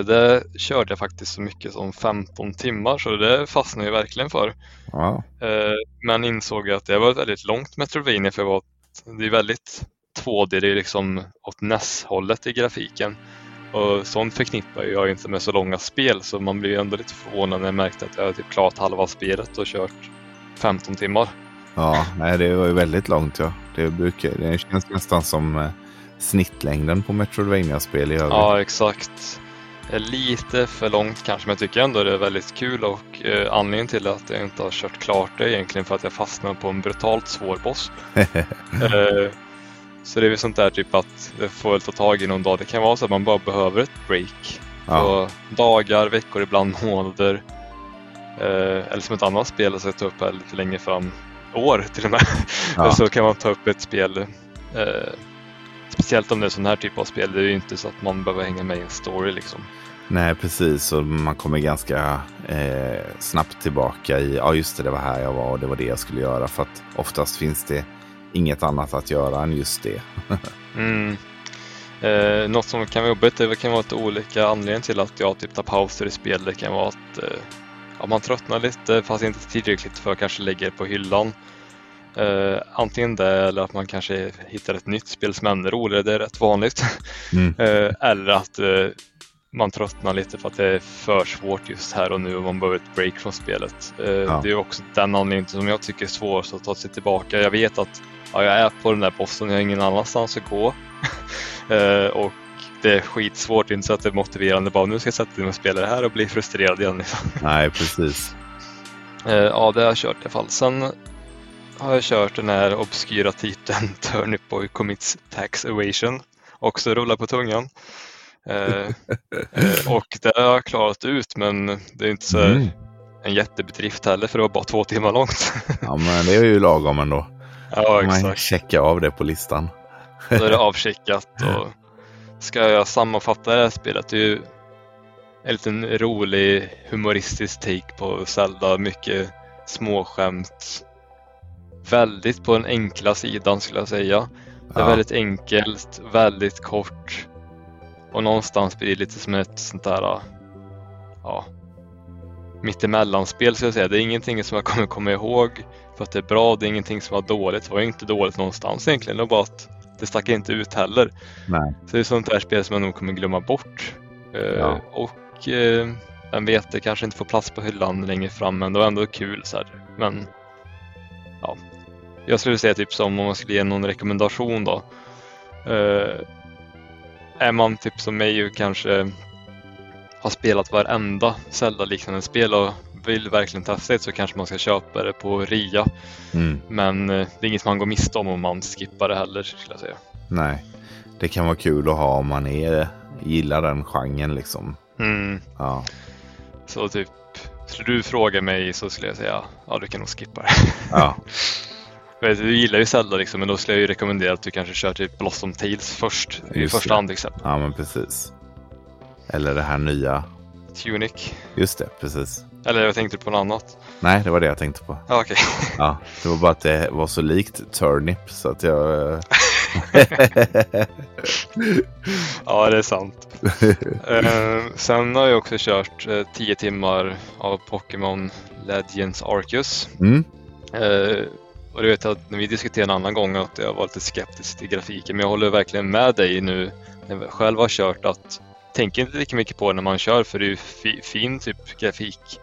det körde jag faktiskt så mycket som 15 timmar så det fastnade jag verkligen för. Eh, men insåg att det var ett väldigt långt Metroidvania för vad det är väldigt 2D, det är liksom åt NES-hållet i grafiken. Och sånt förknippar jag inte med så långa spel så man blir ju ändå lite förvånad när jag märkte att jag hade typ klarat halva spelet och kört 15 timmar. Ja, nej, det var ju väldigt långt. Ja. Det, brukar, det känns nästan som eh, snittlängden på Metroidvania-spel i övrigt. Ja, exakt. Lite för långt kanske, men jag tycker ändå det är väldigt kul och eh, anledningen till att jag inte har kört klart det är egentligen för att jag fastnade på en brutalt svår boss. (laughs) Eh, så det är väl sånt där typ att det får väl ta tag i någon dag. Det kan vara så att man bara behöver ett break. ja. Så dagar, veckor, ibland (laughs) månader. Eh, eller som ett annat spel som jag tar upp här lite längre fram, år till och med. (laughs) Ja. (laughs) så kan man ta upp ett spel. Eh, speciellt om det är sån här typ av spel. Det är ju inte så att man behöver hänga med i en story liksom. Nej, precis. Och man kommer ganska eh, snabbt tillbaka i, ja just det, det var här jag var och det var det jag skulle göra. För att oftast finns det inget annat att göra än just det. (laughs) mm. eh, något som kan vara jobbigt, det kan vara lite olika anledningar till att jag typ tar pauser i spel. Det kan vara att eh, ja, man tröttnar lite fast inte tillräckligt för att kanske lägga det på hyllan. Uh, antingen det eller att man kanske hittar ett nytt spel som är ännu roligare, det är rätt vanligt. (laughs) Mm. Uh, eller att uh, man tröttnar lite för att det är för svårt just här och nu och man behöver ett break från spelet. Ja. Det är också den anledningen som jag tycker är svårast att ta sig tillbaka. Jag vet att ja, jag är på den där bossen, jag har ingen annanstans att gå. (laughs) och det är skitsvårt, inte så att det är motiverande bara nu ska jag sätta mig och spela det här och bli frustrerad igen. Liksom. (laughs) Nej, precis. ja, det har jag kört i alla fall. Sen har jag kört den här obskyra titeln (laughs) Turnip Boy Commits Tax Evasion. Också rullar på tungan. Eh, eh, och det har jag klarat ut men det är inte så mm. en jättebedrift heller för det var bara två timmar långt. ja men det är ju lagom ändå. Ja exakt. Man checkar av det på listan. Då är det (laughs) avcheckat och ska jag sammanfatta det här spelet. Det är ju en liten rolig humoristisk take på Zelda. Mycket småskämt väldigt på den enkla sidan skulle jag säga. Det är ja. väldigt enkelt, väldigt kort och någonstans blir det lite som ett sånt där ja, mittemellanspel skulle jag säga. Det är ingenting som jag kommer komma ihåg för att det är bra. Det är ingenting som var dåligt. Det var inte dåligt någonstans egentligen. Det var bara att det stack inte ut heller. Nej. Så det är sånt där spel som jag nog kommer glömma bort. Eh, ja. Och eh, vem vet, det kanske inte får plats på hyllan längre fram men det var ändå kul. Så här. Men ja, jag skulle säga typ som om man skulle ge någon rekommendation då. Uh, är man typ som mig och kanske har spelat varenda Zelda-liknande spel och vill verkligen testa det så kanske man ska köpa det på rea. Mm. Men uh, det är inget man går miste om om man skippar det heller skulle jag säga. Nej, det kan vara kul att ha om man är, gillar den genren liksom. Mm. Ja. Så typ, skulle du fråga mig så skulle jag säga ja du kan nog skippa det. Ja. (laughs) Du gillar ju Zelda liksom, men då skulle jag ju rekommendera att du kanske kör typ Blossom Tales först. I första hand exempel. Ja, men precis. Eller det här nya. Tunic. Just det, precis. Eller jag tänkte på något annat. Nej, det var det jag tänkte på. Okej. Okay. (laughs) ja, det var bara att det var så likt Turnip så att jag... Eh, (laughs) ja, det är sant. uh, sen har jag också kört 10 uh, timmar av Pokémon Legends Arceus. Mm. Uh, och du vet att när vi diskuterade en annan gång att jag var lite skeptisk till grafiken, men jag håller verkligen med dig nu när jag själv har kört att tänker inte lika mycket på när man kör för det är ju fi, fin typ grafik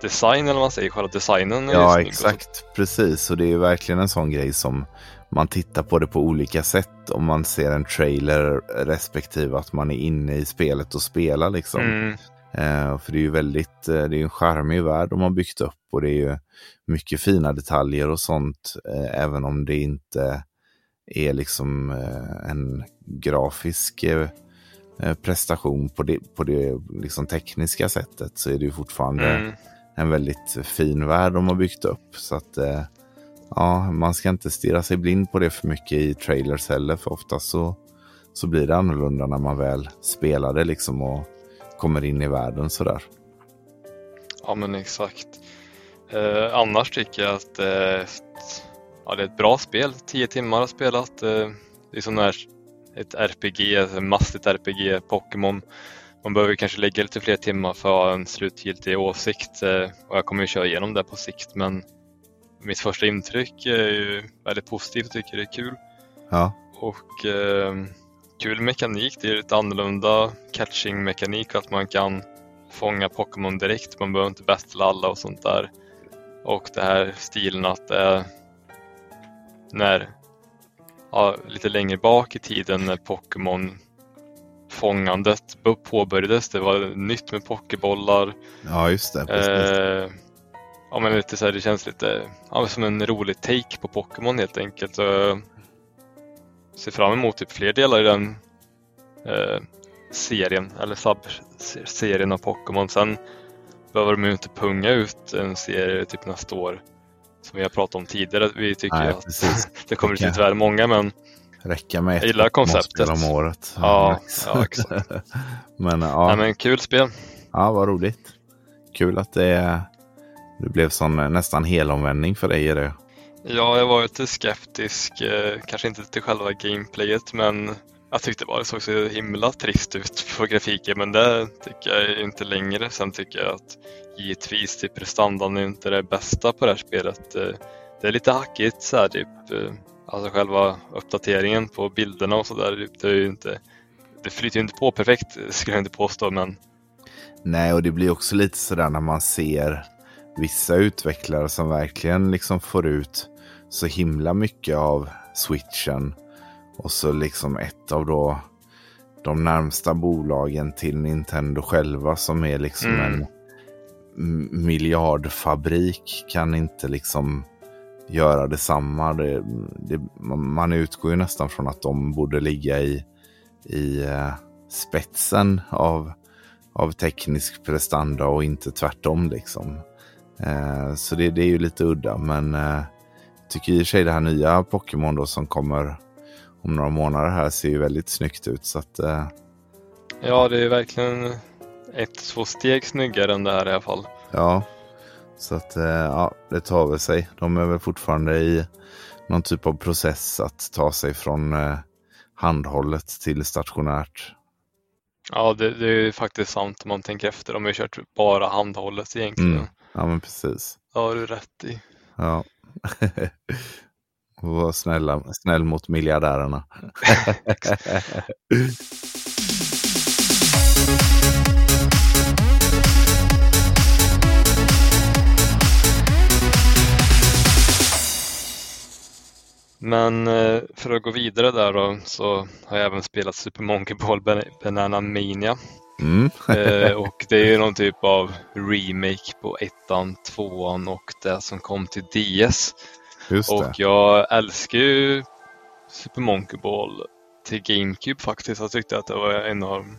design eller vad man säger, själva designen. ja, exakt. Precis, och det är verkligen en sån grej som man tittar på det på olika sätt om man ser en trailer respektive att man är inne i spelet och spelar liksom. Mm. Eh, för det är ju väldigt, eh, det är en charmig värld de har byggt upp och det är ju mycket fina detaljer och sånt, eh, även om det inte är liksom eh, en grafisk eh, eh, prestation på det, på det liksom tekniska sättet så är det ju fortfarande mm en väldigt fin värld de har byggt upp. Så att eh, ja, man ska inte stirra sig blind på det för mycket i trailers heller, för ofta så, så blir det annorlunda när man väl spelar det liksom och kommer in i världen sådär. Ja men exakt. Eh, annars tycker jag att eh, ja, det är ett bra spel. 10 timmar har spelat. Eh, det är som när ett RPG, ett mastigt RPG, Pokémon. Man behöver kanske lägga lite fler timmar för att ha en slutgiltig åsikt eh, och jag kommer ju köra igenom det på sikt men mitt första intryck är ju väldigt positivt och tycker det är kul. Ja. Och eh, kul mekanik. Det är lite annorlunda catching mekanik att man kan fånga Pokémon direkt. Man behöver inte battla alla och sånt där. Och det här stilen att det är när, ja, lite längre bak i tiden när Pokémon fångandet påbörjades. Det var nytt med pokébollar. Ja, just det. Eh, ja, men lite så här, det känns lite ja, som en rolig take på Pokémon helt enkelt. Så ser fram emot typ fler delar i den eh, serien, eller sub-serien av Pokémon. Sen behöver de ju inte punga ut en serie typ nästa år. Som vi har pratat om tidigare. Vi tycker Nej, att (laughs) det kommer ut lite väl många men Räcka med ett Jag gillar konceptet. om året. Ja, ja exakt. (laughs) men, ja. Nej, men kul spel. Ja, vad roligt. Kul att det, det blev sån nästan helomvändning för dig i det. Ja, jag var lite skeptisk, eh, kanske inte till själva gameplayet, men jag tyckte bara det såg så himla trist ut på grafiken, men det tycker jag inte längre. Sen tycker jag att givetvis typ prestandan är inte det bästa på det här spelet. Eh, det är lite hackigt så här, typ. Alltså själva uppdateringen på bilderna och sådär. Det, är ju inte, det flyter ju inte på perfekt skulle jag inte påstå, men Nej, och det blir också lite sådär när man ser vissa utvecklare som verkligen liksom får ut så himla mycket av switchen. Och så liksom ett av då de närmsta bolagen till Nintendo själva som är liksom mm. en miljardfabrik kan inte liksom göra detsamma. Det, det, man utgår ju nästan från att de borde ligga i, i uh, spetsen av, av teknisk prestanda och inte tvärtom. liksom. Uh, så det, det, är ju lite udda, men uh, tycker i och för sig det här nya Pokémon då som kommer om några månader här ser ju väldigt snyggt ut. Så att, uh... Ja, det är verkligen ett, två steg snyggare än det här i alla fall. Ja, så att uh, ja, det tar väl sig. De är väl fortfarande i någon typ av process att ta sig från uh, handhållet till stationärt. Ja, det, det är faktiskt sant om man tänker efter. De har ju kört bara handhållet egentligen. Mm. Ja, men precis. Ja, har du rätt i. Ja. (laughs) Var snälla, snäll mot miljardärerna. (laughs) (laughs) Men eh, för att gå vidare där då så har jag även spelat Super Monkey Ball Banana Mania. Mm. Eh, (laughs) och det är ju någon typ av remake på ettan, tvåan och det som kom till DS. Och jag älskar ju Super Monkey Ball till GameCube faktiskt. Jag tyckte att det var en av de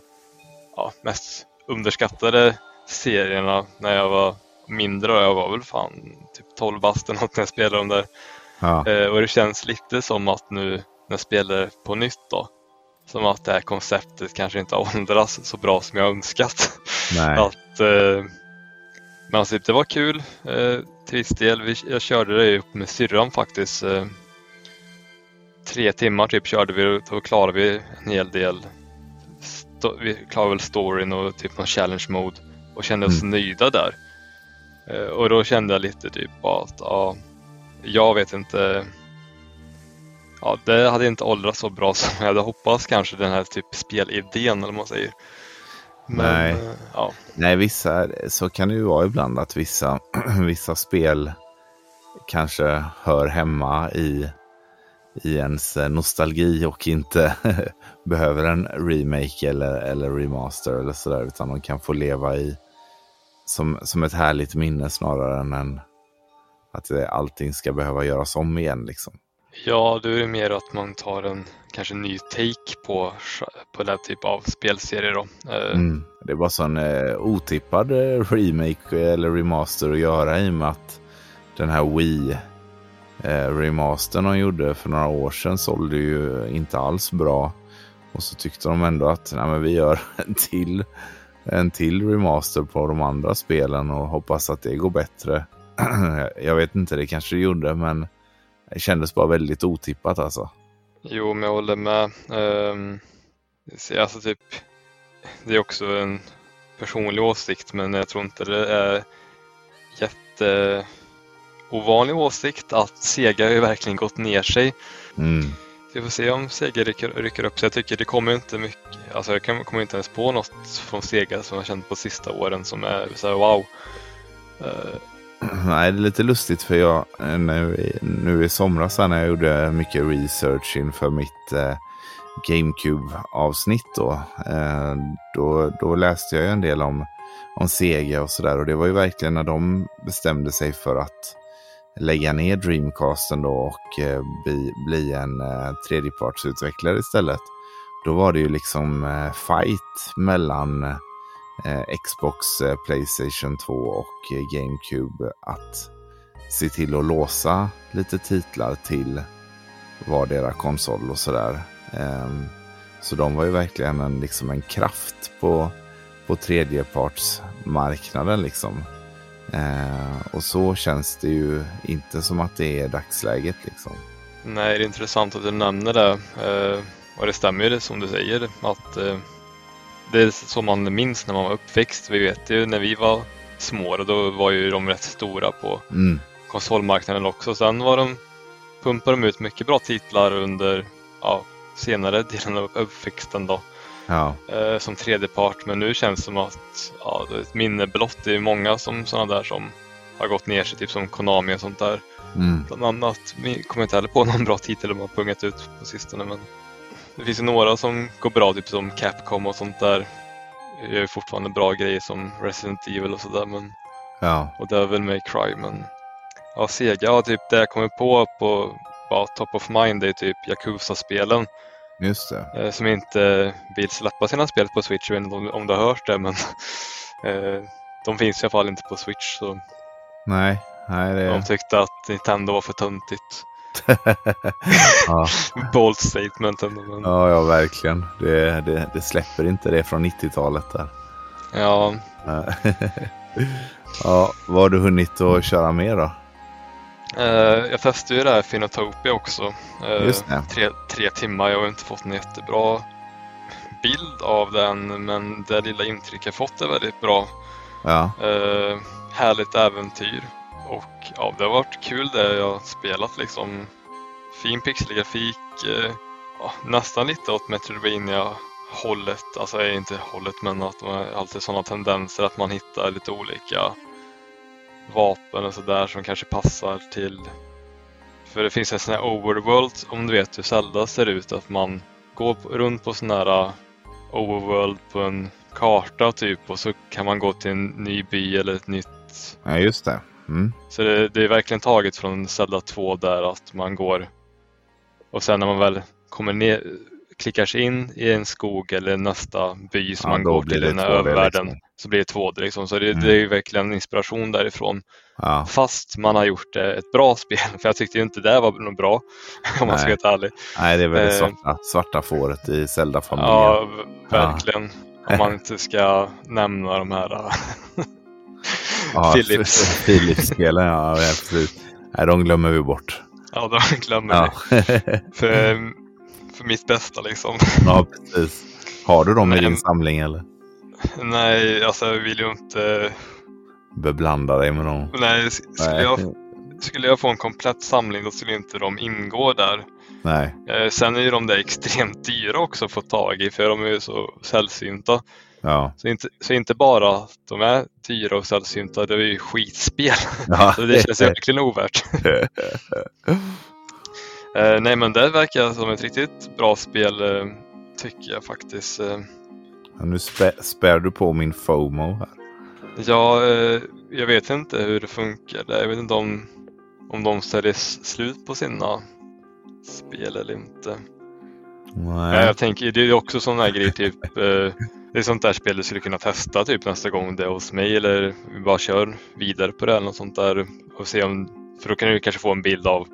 ja, mest underskattade serierna när jag var mindre. Jag var väl fan typ 12 bast när jag spelade dem där. Ja. Eh, och det känns lite som att nu när jag spelar på nytt då, som att det här konceptet kanske inte har (laughs) åldrats så bra som jag önskat. Nej. (laughs) att, eh, men alltså, det var kul eh, till viss del. jag körde det upp med syrran faktiskt. Eh, tre timmar typ körde vi och då klarade vi en hel del. vi klarade väl storyn och typ någon challenge mode och kände oss mm. nöjda där. Eh, och då kände jag lite typ att ja, jag vet inte. Ja, det hade inte åldrats så bra som jag hade hoppats kanske den här typ spelidén eller vad man säger. Men, Nej. Eh, ja. Nej, vissa, så kan det ju vara ibland att vissa, (clears throat) vissa spel kanske hör hemma i, i ens nostalgi och inte (laughs) behöver en remake eller, eller remaster eller sådär. Utan de kan få leva i som, som ett härligt minne snarare än en, att allting ska behöva göras om igen. Liksom. Ja, då är det mer att man tar en kanske ny take på, på den typ av spelserie. Då. Eh, mm. Det var sån eh, otippad eh, remake eller remaster att göra i och med att den här Wii eh, remastern de gjorde för några år sedan sålde ju inte alls bra. Och så tyckte de ändå att nej, men vi gör (laughs) en till, en till remaster på de andra spelen och hoppas att det går bättre. (clears throat) Jag vet inte, det kanske det gjorde, men det kändes bara väldigt otippat alltså. Jo, men jag håller med. Um, alltså typ, det är också en personlig åsikt, men jag tror inte det är jätte ovanlig åsikt att Sega har ju verkligen gått ner sig. Mm. Vi får se om Sega rycker, rycker upp sig. Jag tycker det kommer inte mycket, alltså jag kommer inte ens på något från Sega som jag känt på sista åren som är så här, wow. Uh, Nej, det är lite lustigt för jag eh, nu, nu i somras när jag gjorde mycket research inför mitt eh, GameCube-avsnitt då, eh, då, då läste jag en del om, om Sega och sådär och det var ju verkligen när de bestämde sig för att lägga ner Dreamcasten då och eh, bli, bli en eh, tredjepartsutvecklare istället. Då var det ju liksom eh, fight mellan eh, Eh, Xbox, eh, Playstation 2 och eh, GameCube att se till att låsa lite titlar till vardera konsol och sådär. Ehm, så de var ju verkligen en, liksom en kraft på, på tredjepartsmarknaden liksom. Ehm, och så känns det ju inte som att det är dagsläget liksom. Nej, det är intressant att du nämner det. Ehm, och det stämmer ju som du säger att det är så man minns när man var uppväxt. Vi vet ju när vi var små och då var ju de rätt stora på Mm. konsolmarknaden också. Sen var de, pumpade de ut mycket bra titlar under ja, senare delen av uppväxten då, Ja, eh, som tredjepart. Men nu känns det som att ja, det är ett minne blott. Det är många som sådana där som har gått ner sig, typ som Konami och sånt där. mm. Bland annat, vi kommer inte heller på någon bra titel de har pungat ut på sistone men det finns ju några som går bra, typ som Capcom och sånt där. Det gör ju fortfarande bra grejer som Resident Evil och sådär men ja, och Devil May Cry men ja, Sega, ja, typ det jag kommer på på bara top of mind det är typ Yakuza-spelen just det. eh, som inte vill släppa sina spel på Switch. Jag vet inte om, om du har hört det men (laughs) eh, de finns i alla fall inte på Switch så Nej, nej det... de tyckte att Nintendo var för töntigt. (laughs) ja. Bold statement ändå. Men, ja, ja, verkligen. Det, det, det släpper inte det från 90-talet där. ja, (laughs) ja, vad har du hunnit att köra mer då? eh, jag testade ju det här Finotopia också. Just det. Tre, tre timmar. Jag har inte fått en jättebra bild av den men det lilla intryck jag fått är väldigt bra. Ja, Eh, härligt äventyr. Och ja, det har varit kul det jag har spelat liksom. Fin pixelgrafik. Eh, ja, nästan lite åt Metroidvania hållet. Alltså inte hållet men att man alltid sådana tendenser att man hittar lite olika vapen och sådär som kanske passar till. För det finns en sån här overworld om du vet hur Zelda ser ut. Att man går runt på sån här eh, overworld på en karta typ och så kan man gå till en ny by eller ett nytt. ja just det. Mm. Så det, det är verkligen taget från Zelda 2 där att man går och sen när man väl kommer ner, klickar sig in i en skog eller nästa by som Ja, man går till, den här 2D övervärlden, liksom. så blir det 2D liksom. Så det, Mm. det är verkligen inspiration därifrån. Ja, Fast man har gjort eh, ett bra spel, (laughs) för jag tyckte inte det var något bra (laughs) om man ska vara helt ärlig. nej det är väl det Eh. svarta, svarta fåret i Zelda-familjen. Ja, verkligen. Om man inte ska nämna de här äh, (laughs) Ja, (laughs) Philips. Philips-spelen, ja precis. Nej, de glömmer vi bort. Ja, de (laughs) glömmer Ja. För, för mitt bästa liksom. (laughs) ja, precis. Har du dem i Men- din samling eller? Nej, alltså jag vill ju inte... Beblanda dig med dem. Nej, skulle Nej. jag, skulle jag få en komplett samling då skulle inte de ingå där. Nej. Eh, sen är ju de där extremt dyra också att få tag i för de är ju så sällsynta. Ja. Så inte, så inte bara att de är dyra och sällsynta, det är ju skitspel. ja. (laughs) Så det känns verkligen ovärt. (laughs) Eh, nej men det verkar som ett riktigt bra spel eh, tycker jag faktiskt. Eh, Ja, nu spä, spär du på min FOMO här. ja, eh, jag vet inte hur det funkar. Jag vet inte om, om de säljer slut på sina spel eller inte. Nej. Ja, jag tänker, det är också sån här grej typ. (laughs) Eh, det är sånt där spel du skulle kunna testa typ nästa gång det är hos mig eller bara kör vidare på det eller något sånt där och se om, för då kan du kanske få en bild av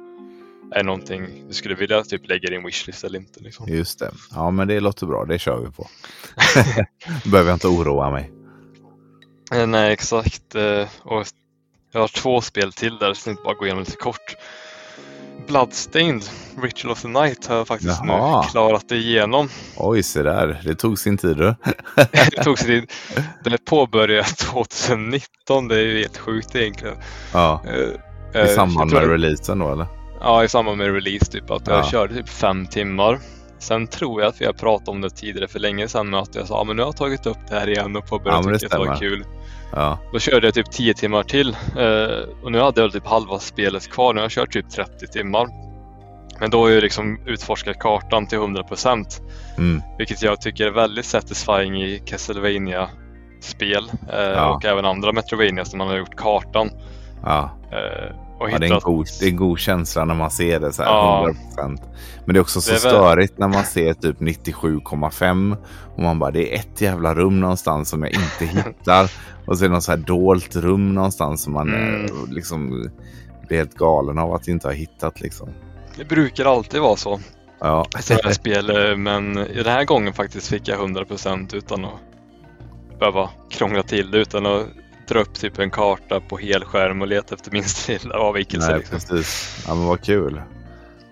är någonting du skulle vilja typ lägga i din wishlist eller inte. Liksom. Just det. Ja, men det låter bra. Det kör vi på. (laughs) Behöver jag inte oroa mig. Eh, nej, exakt. Eh, och jag har två spel till där, så jag tänkte bara gå igenom lite kort. Bloodstained, Ritual of the Night har jag faktiskt Jaha. nu klarat igenom. Oj, se där. Det tog sin tid du. (laughs) det tog sig tid. Den är påbörjad (laughs) 2019, det är ju helt sjukt egentligen. Ja. Eh, I eh, samband med releasen då eller? Ja, i samband med release typ. Att jag Ja. körde typ fem timmar. Sen tror jag att vi har pratat om det tidigare för länge sedan med att jag sa men nu har jag tagit upp det här igen och Ja, påbörjat det tycka att det var kul. Ja. Då körde jag typ 10 timmar till eh, och nu hade jag typ halva spelet kvar. Nu har jag kört typ 30 timmar. Men då har jag liksom utforskat kartan till 100% Mm. vilket jag tycker är väldigt satisfying i castlevania spel eh, Ja. och även andra Metrovanias där man har gjort kartan. Ja. Ja, det, är en god, det är en god känsla när man ser det så här Ja. 100%. Men det är också så Det väl- störigt när man ser typ 97,5 och man bara det är ett jävla rum någonstans som jag inte (laughs) hittar. och så är det något så här dolt rum någonstans som man Mm. liksom blir helt galen av att inte ha hittat liksom. det brukar alltid vara så Ja. sådana här spel, men den här gången faktiskt fick jag 100% utan att behöva krångla till det, utan att dra upp typ en karta på helskärm och leta efter minsta lilla avvikelse. Nej, liksom. precis. Ja, men vad kul.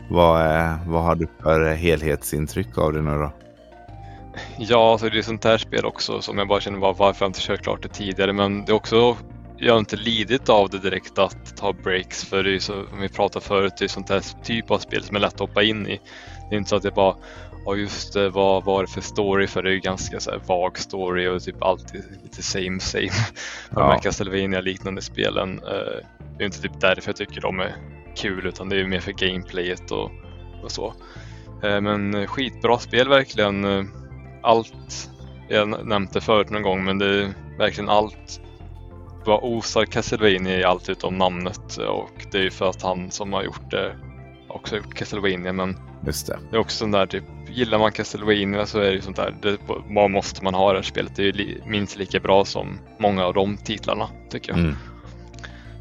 Vad, eh, vad har du för helhetsintryck av det nu då? Ja, så det är sånt här spel också som jag bara känner var, varför jag inte kört klart det tidigare. Men det är också, jag har inte lidit av det direkt att ta breaks för det är ju så, som vi pratade förut, det är sånt här typ av spel som är lätt att hoppa in i. Det är inte så att jag bara, ja just vad var det för story? För det är ju ganska så vag story och typ alltid lite same same. (laughs) Ja. De här Castlevania liknande spelen. eh, Det är inte typ därför jag tycker de är kul utan det är mer för gameplayet och, och så. Eh, Men skitbra spel verkligen. Eh, Allt, jag nämnt det förut någon gång men det är verkligen allt vad osar Castlevania i allt utom namnet och det är ju för att han som har gjort det också har gjort Castlevania men Just det. det är också sån där typ, gillar man Castlevania så är det ju sånt där, det, vad måste man ha det här spelet? Det är ju li, minst lika bra som många av de titlarna tycker jag. Mm.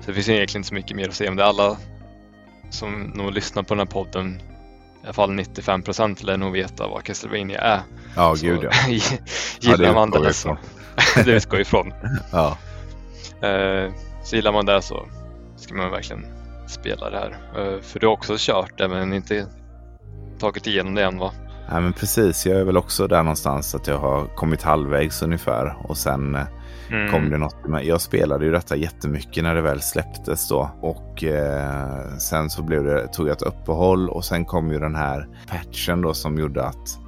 Så det finns egentligen inte så mycket mer att säga om det. Alla som nog lyssnar på den här podden, i alla fall 95 procent lär nog veta vad Castlevania är. Ja, Så gud ja. (laughs) gillar Ja, man det så, (laughs) det utgår ifrån. (laughs) Ja. Eh, så gillar man det så ska man verkligen spela det här. Eh, för du har också kört det men inte tagit igenom det än va? Nej, men precis. Jag är väl också där någonstans att jag har kommit halvvägs ungefär. Och sen eh, Mm. kom det något. Jag spelade ju detta jättemycket när det väl släpptes då. Och eh, sen så blev det, tog jag ett uppehåll och sen kom ju den här patchen då som gjorde att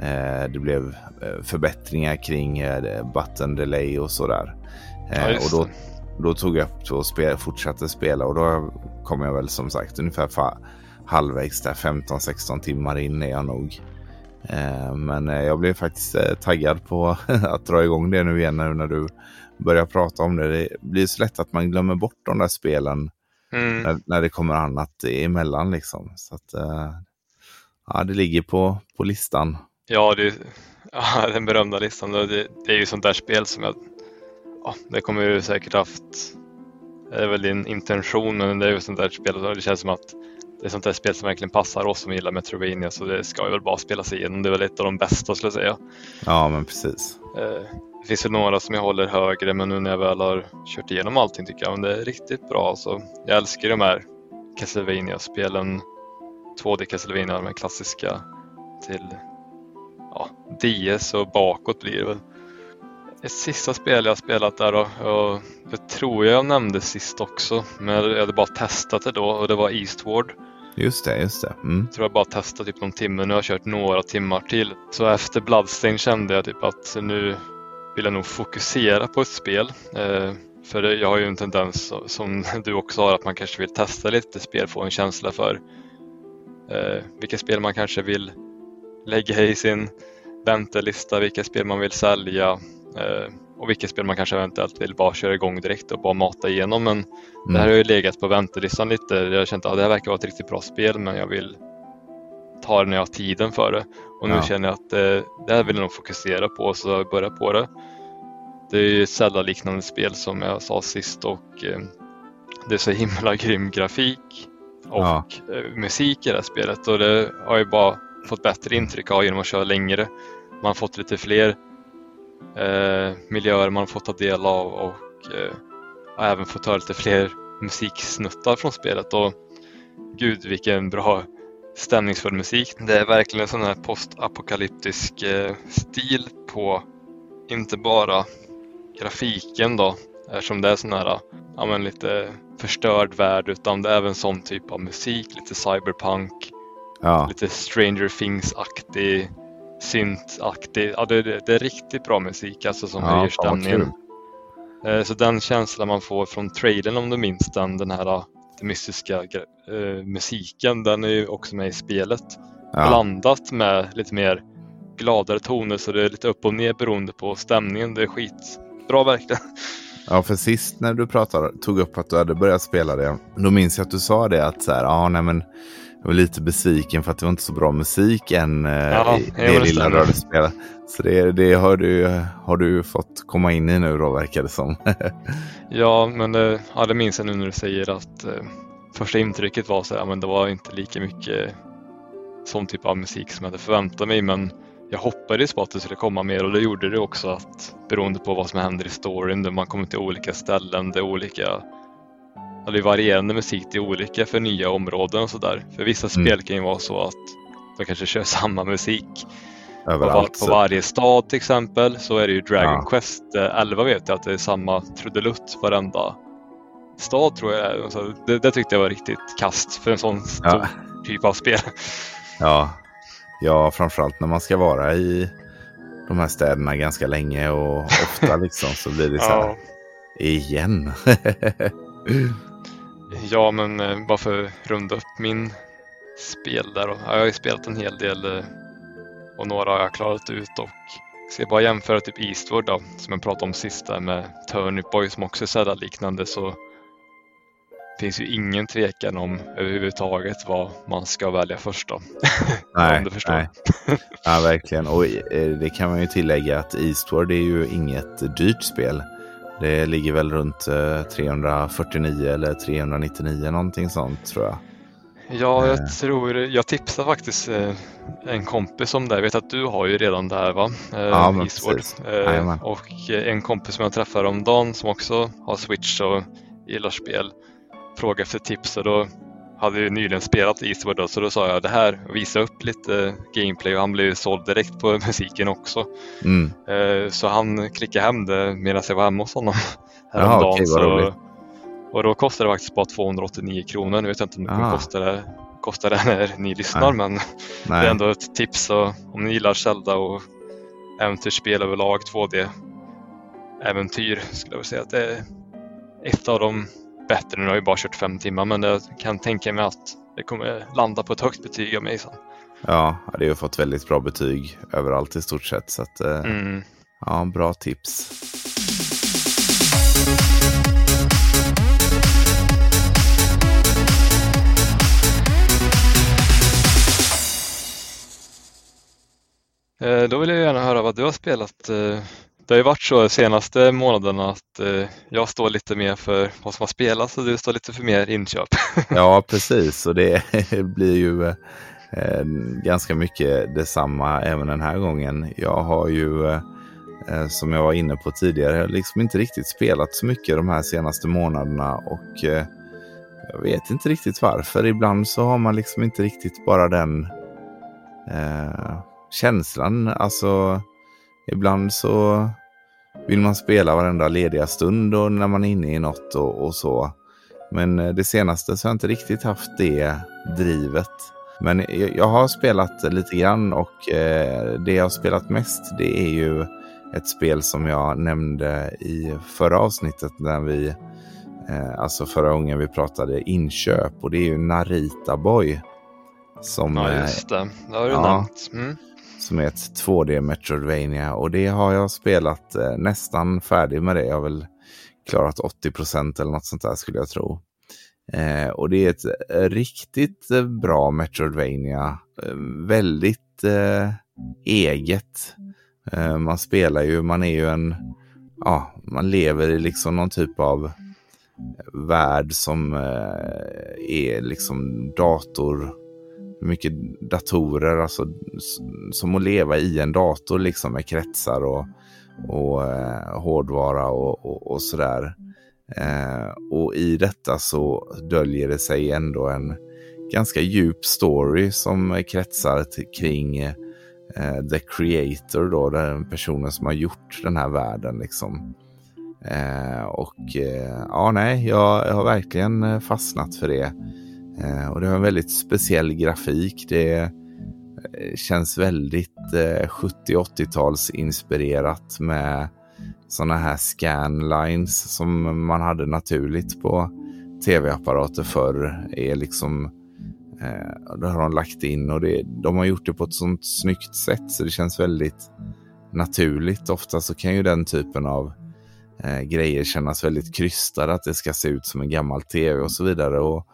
eh, det blev eh, förbättringar kring eh, button delay och sådär. Ja, Eh, och just då, tog jag upp och spel, fortsatte spela och då kom jag väl som sagt ungefär halvvägs där 15-16 timmar in är jag nog. Eh, men eh, jag blev faktiskt eh, taggad på (laughs) att dra igång det nu igen när du börjar prata om det. Det blir så lätt att man glömmer bort de där spelen Mm. när, när det kommer annat emellan liksom. Så att, ja, det ligger på, på listan. Ja, det, (laughs) ja, den berömda listan. Det, det är ju sånt där spel som jag... Ja, det kommer ju säkert haft... Det är väl din intention, men det är ju sånt där spel det känns som att det är sånt där spel som verkligen passar oss som gillar Metrovania så det ska ju väl bara spelas igenom. Det är väl ett av de bästa skulle jag säga. Ja, men precis. Eh, Det finns ju några som jag håller högre men nu när jag väl har kört igenom allting tycker jag att det är riktigt bra. Så jag älskar de här Castlevania-spelen. 2D Castlevania, de här klassiska till ja, DS och bakåt blir det väl. Ett sista spel jag har spelat där då, och det tror jag jag nämnde sist också, men jag hade bara testat det då och det var Eastward. Just det, just det. Mm. Jag tror jag bara testade typ någon timme, nu har jag kört några timmar till. Så efter Bloodstain kände jag typ att nu vill jag nog fokusera på ett spel. Eh, för jag har ju en tendens som (laughs) du också har att man kanske vill testa lite spel, få en känsla för eh, vilka spel man kanske vill lägga i sin väntelista, vilka spel man vill sälja eh, och vilka spel man kanske eventuellt vill bara köra igång direkt och bara mata igenom. Men det här har ju legat på väntelistan lite. Jag har känt att det här verkar vara ett riktigt bra spel men jag vill ta det när jag har tiden för det. Och nu Ja. känner jag att eh, det här vill jag nog fokusera på så jag börjar på det. Det är ju ett Zelda-liknande spel som jag sa sist och eh, det är så himla (laughs) grym grafik och Ja. eh, musik i det här spelet och det har jag bara fått bättre intryck av genom att köra längre. Man har fått lite fler eh, miljöer man har fått ta del av och eh, har även fått höra lite fler musiksnuttar från spelet. Och gud vilken bra stämningsfull musik. Det är verkligen en sån här postapokalyptisk eh, stil på inte bara grafiken då eftersom det är sån här ja, men lite förstörd värld utan det är även sån typ av musik, lite cyberpunk, Ja, lite Stranger Things-aktig, synt-aktig. Ja, det, det, är riktigt bra musik alltså som Ja, höjer stämningen. Eh, Så den känslan man får från trailern om du minns den, den här eh, den mystiska eh, musiken, den är ju också med i spelet. ja. Blandat med lite mer gladare toner så det är lite upp och ner beroende på stämningen. Det är skitbra verkligen. Ja, för sist när du pratade, tog upp att du hade börjat spela det, då minns jag att du sa det att så här, ja, nej men jag var lite besviken för att det var inte så bra musik än eh, Ja, i det lilla spelat. Så det, det har, du, har du fått komma in i nu då, verkar det som. (laughs) Ja, men det, ja, det minns jag nu när du säger att eh, första intrycket var så här, men det var inte lika mycket sån typ av musik som jag hade förväntat mig men jag hoppades på att det skulle komma mer och det gjorde det också att beroende på vad som händer i storyn, man kommer till olika ställen, det är olika det är varierande musik till olika för nya områden och sådär. För vissa mm. spel kan ju vara så att de kanske kör (laughs) samma musik Överallt. På, på varje stad till exempel så är det ju Dragon ja. Quest 11 vet jag att det är samma trudelutt varenda stad tror jag alltså, det, det tyckte jag var riktigt kast för en sån ja. typ av spel. (laughs) Ja. ja, framförallt när man ska vara i de här städerna ganska länge och ofta (laughs) liksom så blir det så här ja. igen. Ja, men eh, bara för att runda upp min spel där. Då. Jag har ju spelat en hel del eh, och några har jag klarat ut och ska bara jämföra typ Eastward då, som jag pratade om sist där med Turnip Boy som också är sådär liknande så finns ju ingen tvekan om överhuvudtaget vad man ska välja först då. (laughs) Nej, om du förstår. nej. Ja, verkligen. Och eh, det kan man ju tillägga att Eastward är ju inget dyrt spel. Det ligger väl runt 349 eh, eller 399 någonting sånt tror jag. Ja, jag eh. tror, jag tipsade faktiskt en kompis om det. Jag vet att du har ju redan det här va? Ja, men precis. Och en kompis som jag träffade om dagen som också har Switch och gillar spel fråga efter tips och då hade ju nyligen spelat Eastward då, så då sa jag det här visa upp lite gameplay och han blev såld direkt på (laughs) musiken också. Mm. Eh, så han klickade hem det medan jag var hemma hos honom (laughs) häromdagen. Okay, så, och då kostade det faktiskt bara 289 kronor. Nu vet jag inte om det kommer kosta det, kosta (laughs) det när ni lyssnar Nej. men Nej. det är ändå ett tips. Och om ni gillar Zelda och äventyrsspel överlag, 2D äventyr skulle jag vilja säga att det är ett av de bättre. Nu har jag bara kört fem timmar men jag kan tänka mig att det kommer landa på ett högt betyg av mig sen. Ja, det har fått väldigt bra betyg överallt i stort sett. Så att, eh, mm. ja, bra tips. Eh, då vill jag gärna höra vad du har spelat eh, det har ju varit så de senaste månaderna att eh, jag står lite mer för vad som har spelats och du står lite för mer inköp. (laughs) ja, precis. Och det (laughs) blir ju eh, ganska mycket detsamma även den här gången. Jag har ju, eh, eh, som jag var inne på tidigare, liksom inte riktigt spelat så mycket de här senaste månaderna och eh, jag vet inte riktigt varför. Ibland så har man liksom inte riktigt bara den eh, känslan. Alltså Ibland så vill man spela varenda lediga stund och när man är inne i något och, och så. Men eh, det senaste så har jag inte riktigt haft det drivet. Men jag har spelat lite grann och eh, det jag har spelat mest det är ju ett spel som jag nämnde i förra avsnittet när vi, eh, alltså förra gången vi pratade inköp och det är ju Narita Boy. Som, ja just det, det har du ja, nämnt. Mm som är ett 2D Metroidvania och det har jag spelat eh, nästan färdig med det. Jag har väl klarat 80 procent eller något sånt där skulle jag tro. Eh, och det är ett eh, riktigt eh, bra Metroidvania. Eh, väldigt eh, eget. Eh, man spelar ju, man är ju en, ja, man lever i liksom någon typ av eh, värld som är liksom dator mycket datorer, alltså som att leva i en dator liksom med kretsar och, och eh, hårdvara och, och, och sådär. Eh, och i detta så döljer det sig ändå en ganska djup story som kretsar kring eh, the creator då, den personen som har gjort den här världen liksom. Eh, och eh, ja, nej, jag, jag har verkligen eh, fastnat för det. Eh, och det har en väldigt speciell grafik. Det eh, känns väldigt eh, 70-80-tals inspirerat med sådana här scanlines som man hade naturligt på tv-apparater förr. Är liksom, eh, det har de lagt in och det, de har gjort det på ett sånt snyggt sätt så det känns väldigt naturligt. Ofta så kan ju den typen av eh, grejer kännas väldigt krystade, att det ska se ut som en gammal tv och så vidare. Och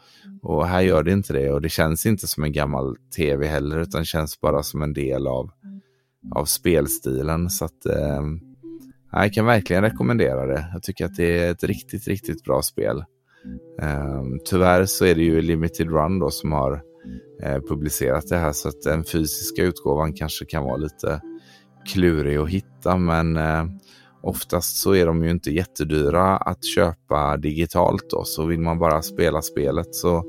och här gör det inte det och det känns inte som en gammal tv heller utan känns bara som en del av, av spelstilen. Så att eh, jag kan verkligen rekommendera det. Jag tycker att det är ett riktigt, riktigt bra spel. Eh, tyvärr så är det ju Limited Run då som har eh, publicerat det här så att den fysiska utgåvan kanske kan vara lite klurig att hitta men eh, oftast så är de ju inte jättedyra att köpa digitalt då så vill man bara spela spelet så,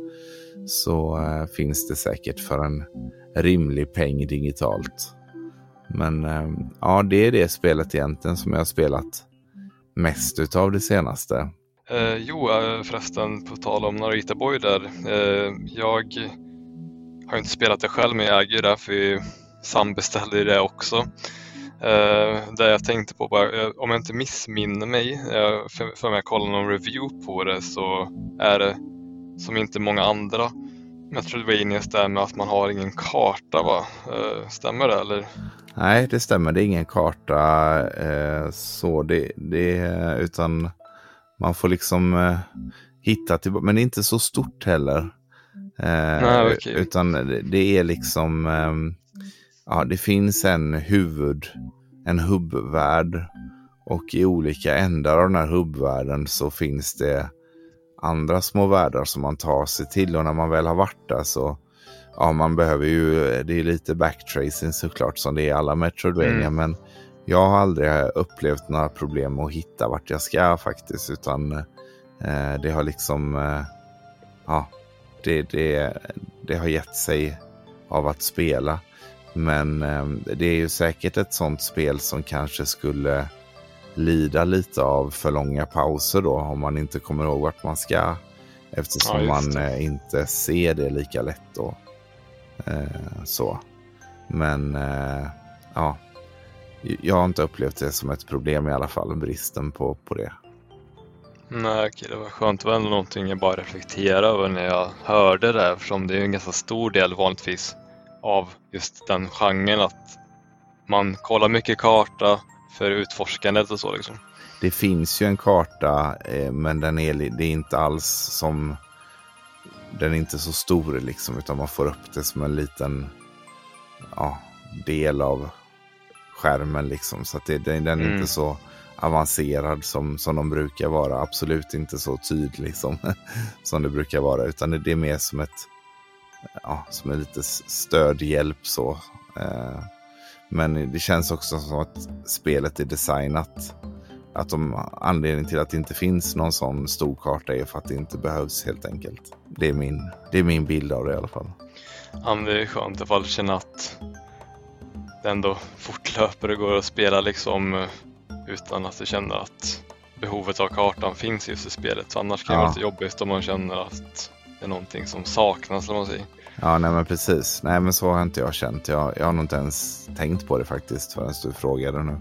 så eh, finns det säkert för en rimlig peng digitalt. Men eh, ja, det är det spelet egentligen som jag har spelat mest utav det senaste. Eh, jo, eh, förresten på tal om Narita Boy där. Eh, jag har inte spelat det själv men jag äger det för vi sambeställde det också. Eh, det jag tänkte på bara, eh, om jag inte missminner mig, eh, för, för jag kollade någon review på det så är det som inte många andra Metroidvanias där med att man har ingen karta va? Eh, stämmer det eller? Nej, det stämmer. Det är ingen karta eh, så det, det utan man får liksom eh, hitta tillbaka. Men det är inte så stort heller. Nej, okay. Utan det är liksom, eh, ja det finns en huvud, en hubbvärld. Och i olika ändar av den här hubbvärlden så finns det andra små världar som man tar sig till. Och när man väl har varit där så ja, man behöver ju, det är lite backtracing såklart som det är i alla Metroidvania, mm. men jag har aldrig upplevt några problem att hitta vart jag ska faktiskt, utan eh, det har liksom, eh, ja, det, det, det har gett sig av att spela. Men eh, det är ju säkert ett sånt spel som kanske skulle lida lite av för långa pauser då, om man inte kommer ihåg vart man ska. Eftersom ja, man eh, inte ser det lika lätt då. Eh, så. Men eh, ja, jag har inte upplevt det som ett problem i alla fall, bristen på, på det. Nej, okej, det var skönt. Det var ändå någonting jag bara reflekterade över när jag hörde det, eftersom det är en ganska stor del vanligtvis av just den genren att man kollar mycket karta för utforskandet och så liksom. Det finns ju en karta, eh, men den är, det är inte alls som den är inte så stor liksom, utan man får upp det som en liten ja, del av skärmen liksom. Så att det, den, den är mm. inte så avancerad som, som de brukar vara. Absolut inte så tydlig som, (laughs) som det brukar vara, utan det, det är mer som ett ja, som en lite stödhjälp så. Eh, men det känns också som att spelet är designat att de, anledningen till att det inte finns någon sån stor karta är för att det inte behövs helt enkelt. Det är min, det är min bild av det i alla fall. Ja, men det är skönt i alla fall att känna att det ändå fortlöper och går att spela liksom eh, utan att du känner att behovet av kartan finns just i spelet. Annars kan det vara lite jobbigt om man känner att det är någonting som saknas. Man säger. Ja, nej men precis. Nej, men så har inte jag känt. Jag, jag har nog inte ens tänkt på det faktiskt förrän du frågade nu.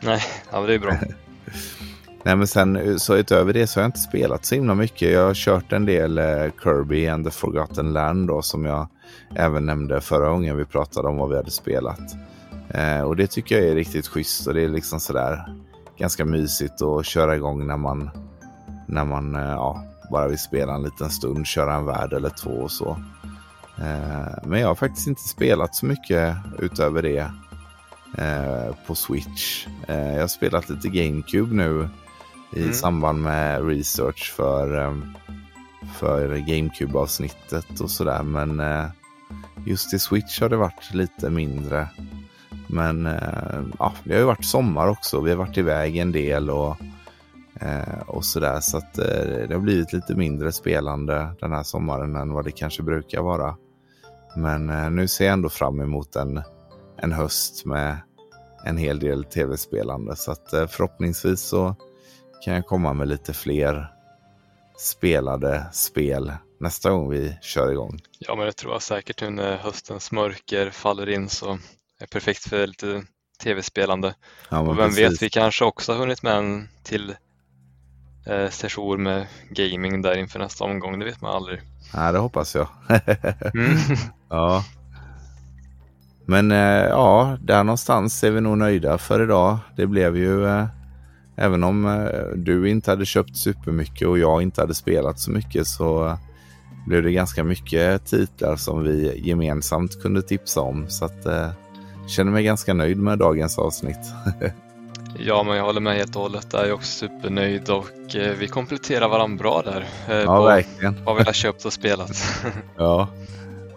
Nej, ja, men det är bra. (laughs) Nej, men sen så utöver det så har jag inte spelat så himla mycket. Jag har kört en del eh, Kirby and the Forgotten Land då som jag även nämnde förra gången vi pratade om vad vi hade spelat. Eh, och det tycker jag är riktigt schysst och det är liksom sådär ganska mysigt att köra igång när man, när man eh, ja, bara vill spela en liten stund, köra en värld eller två och så. Eh, men jag har faktiskt inte spelat så mycket utöver det Eh, på Switch. Eh, jag har spelat lite GameCube nu i mm. samband med research för, eh, för GameCube-avsnittet och sådär. Men just i Switch har det varit lite mindre. Men ja, det har ju varit sommar också. Vi har varit iväg en del och, och sådär. Så att det har blivit lite mindre spelande den här sommaren än vad det kanske brukar vara. Men nu ser jag ändå fram emot en en höst med en hel del tv-spelande. Så att eh, förhoppningsvis så kan jag komma med lite fler spelade spel nästa gång vi kör igång. Ja, men det tror jag säkert nu när höstens mörker faller in så är det perfekt för lite tv-spelande. Ja, och vem precis. vet, vi kanske också har hunnit med en till eh, session med gaming där inför nästa omgång. Det vet man aldrig. Nej, det hoppas jag. mm. (laughs) Ja, men eh, ja, där någonstans är vi nog nöjda för idag. Det blev ju, eh, även om eh, du inte hade köpt supermycket och jag inte hade spelat så mycket så blev det ganska mycket titlar som vi gemensamt kunde tipsa om. Så att, eh, känner mig ganska nöjd med dagens avsnitt. (laughs) Ja, men jag håller med helt och hållet. Jag är också supernöjd och eh, vi kompletterar varandra bra där. Eh, ja, på verkligen. Vad vi har köpt och spelat. (laughs) ja,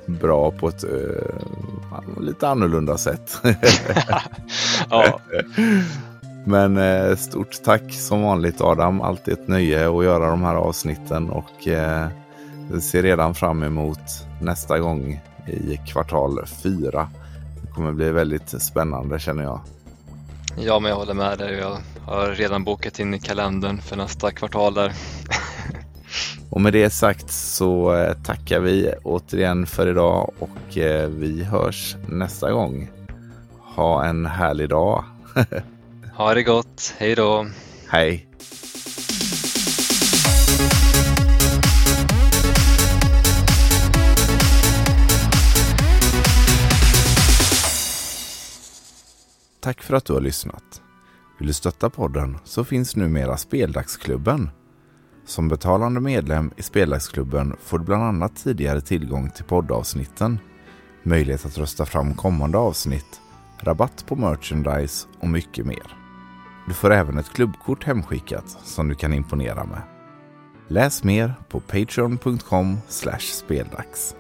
bra på ett uh, lite annorlunda sätt. (laughs) ja. (laughs) Men eh, stort tack som vanligt Adam. Alltid ett nöje att göra de här avsnitten och eh, ser redan fram emot nästa gång i kvartal fyra. Det kommer bli väldigt spännande känner jag. Ja, men jag håller med dig. Jag har redan bokat in i kalendern för nästa kvartal där. (laughs) och med det sagt så eh, tackar vi återigen för idag och eh, vi hörs nästa gång. Ha en härlig dag. (laughs) ha det gott. Hej då. Hej. Tack för att du har lyssnat. Vill du stötta podden så finns numera Speldagsklubben. Som betalande medlem i Speldagsklubben får du bland annat tidigare tillgång till poddavsnitten, möjlighet att rösta fram kommande avsnitt, rabatt på merchandise och mycket mer. Du får även ett klubbkort hemskickat som du kan imponera med. Läs mer på patreon.com speldags.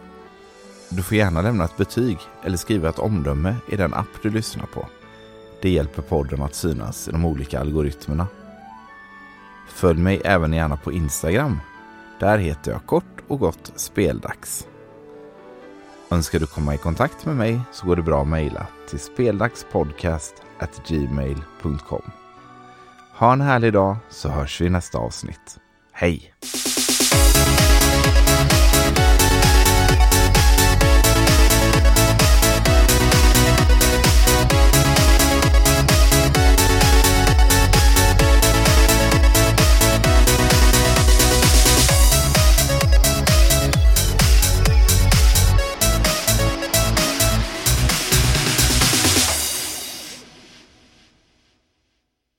Du får gärna lämna ett betyg eller skriva ett omdöme i den app du lyssnar på. Det hjälper podden att synas i de olika algoritmerna. Följ mig även gärna på Instagram. Där heter jag kort och gott Speldags. Önskar du komma i kontakt med mig så går det bra att mejla till speldagspodcast@gmail.com. Ha en härlig dag så hörs vi i nästa avsnitt. Hej!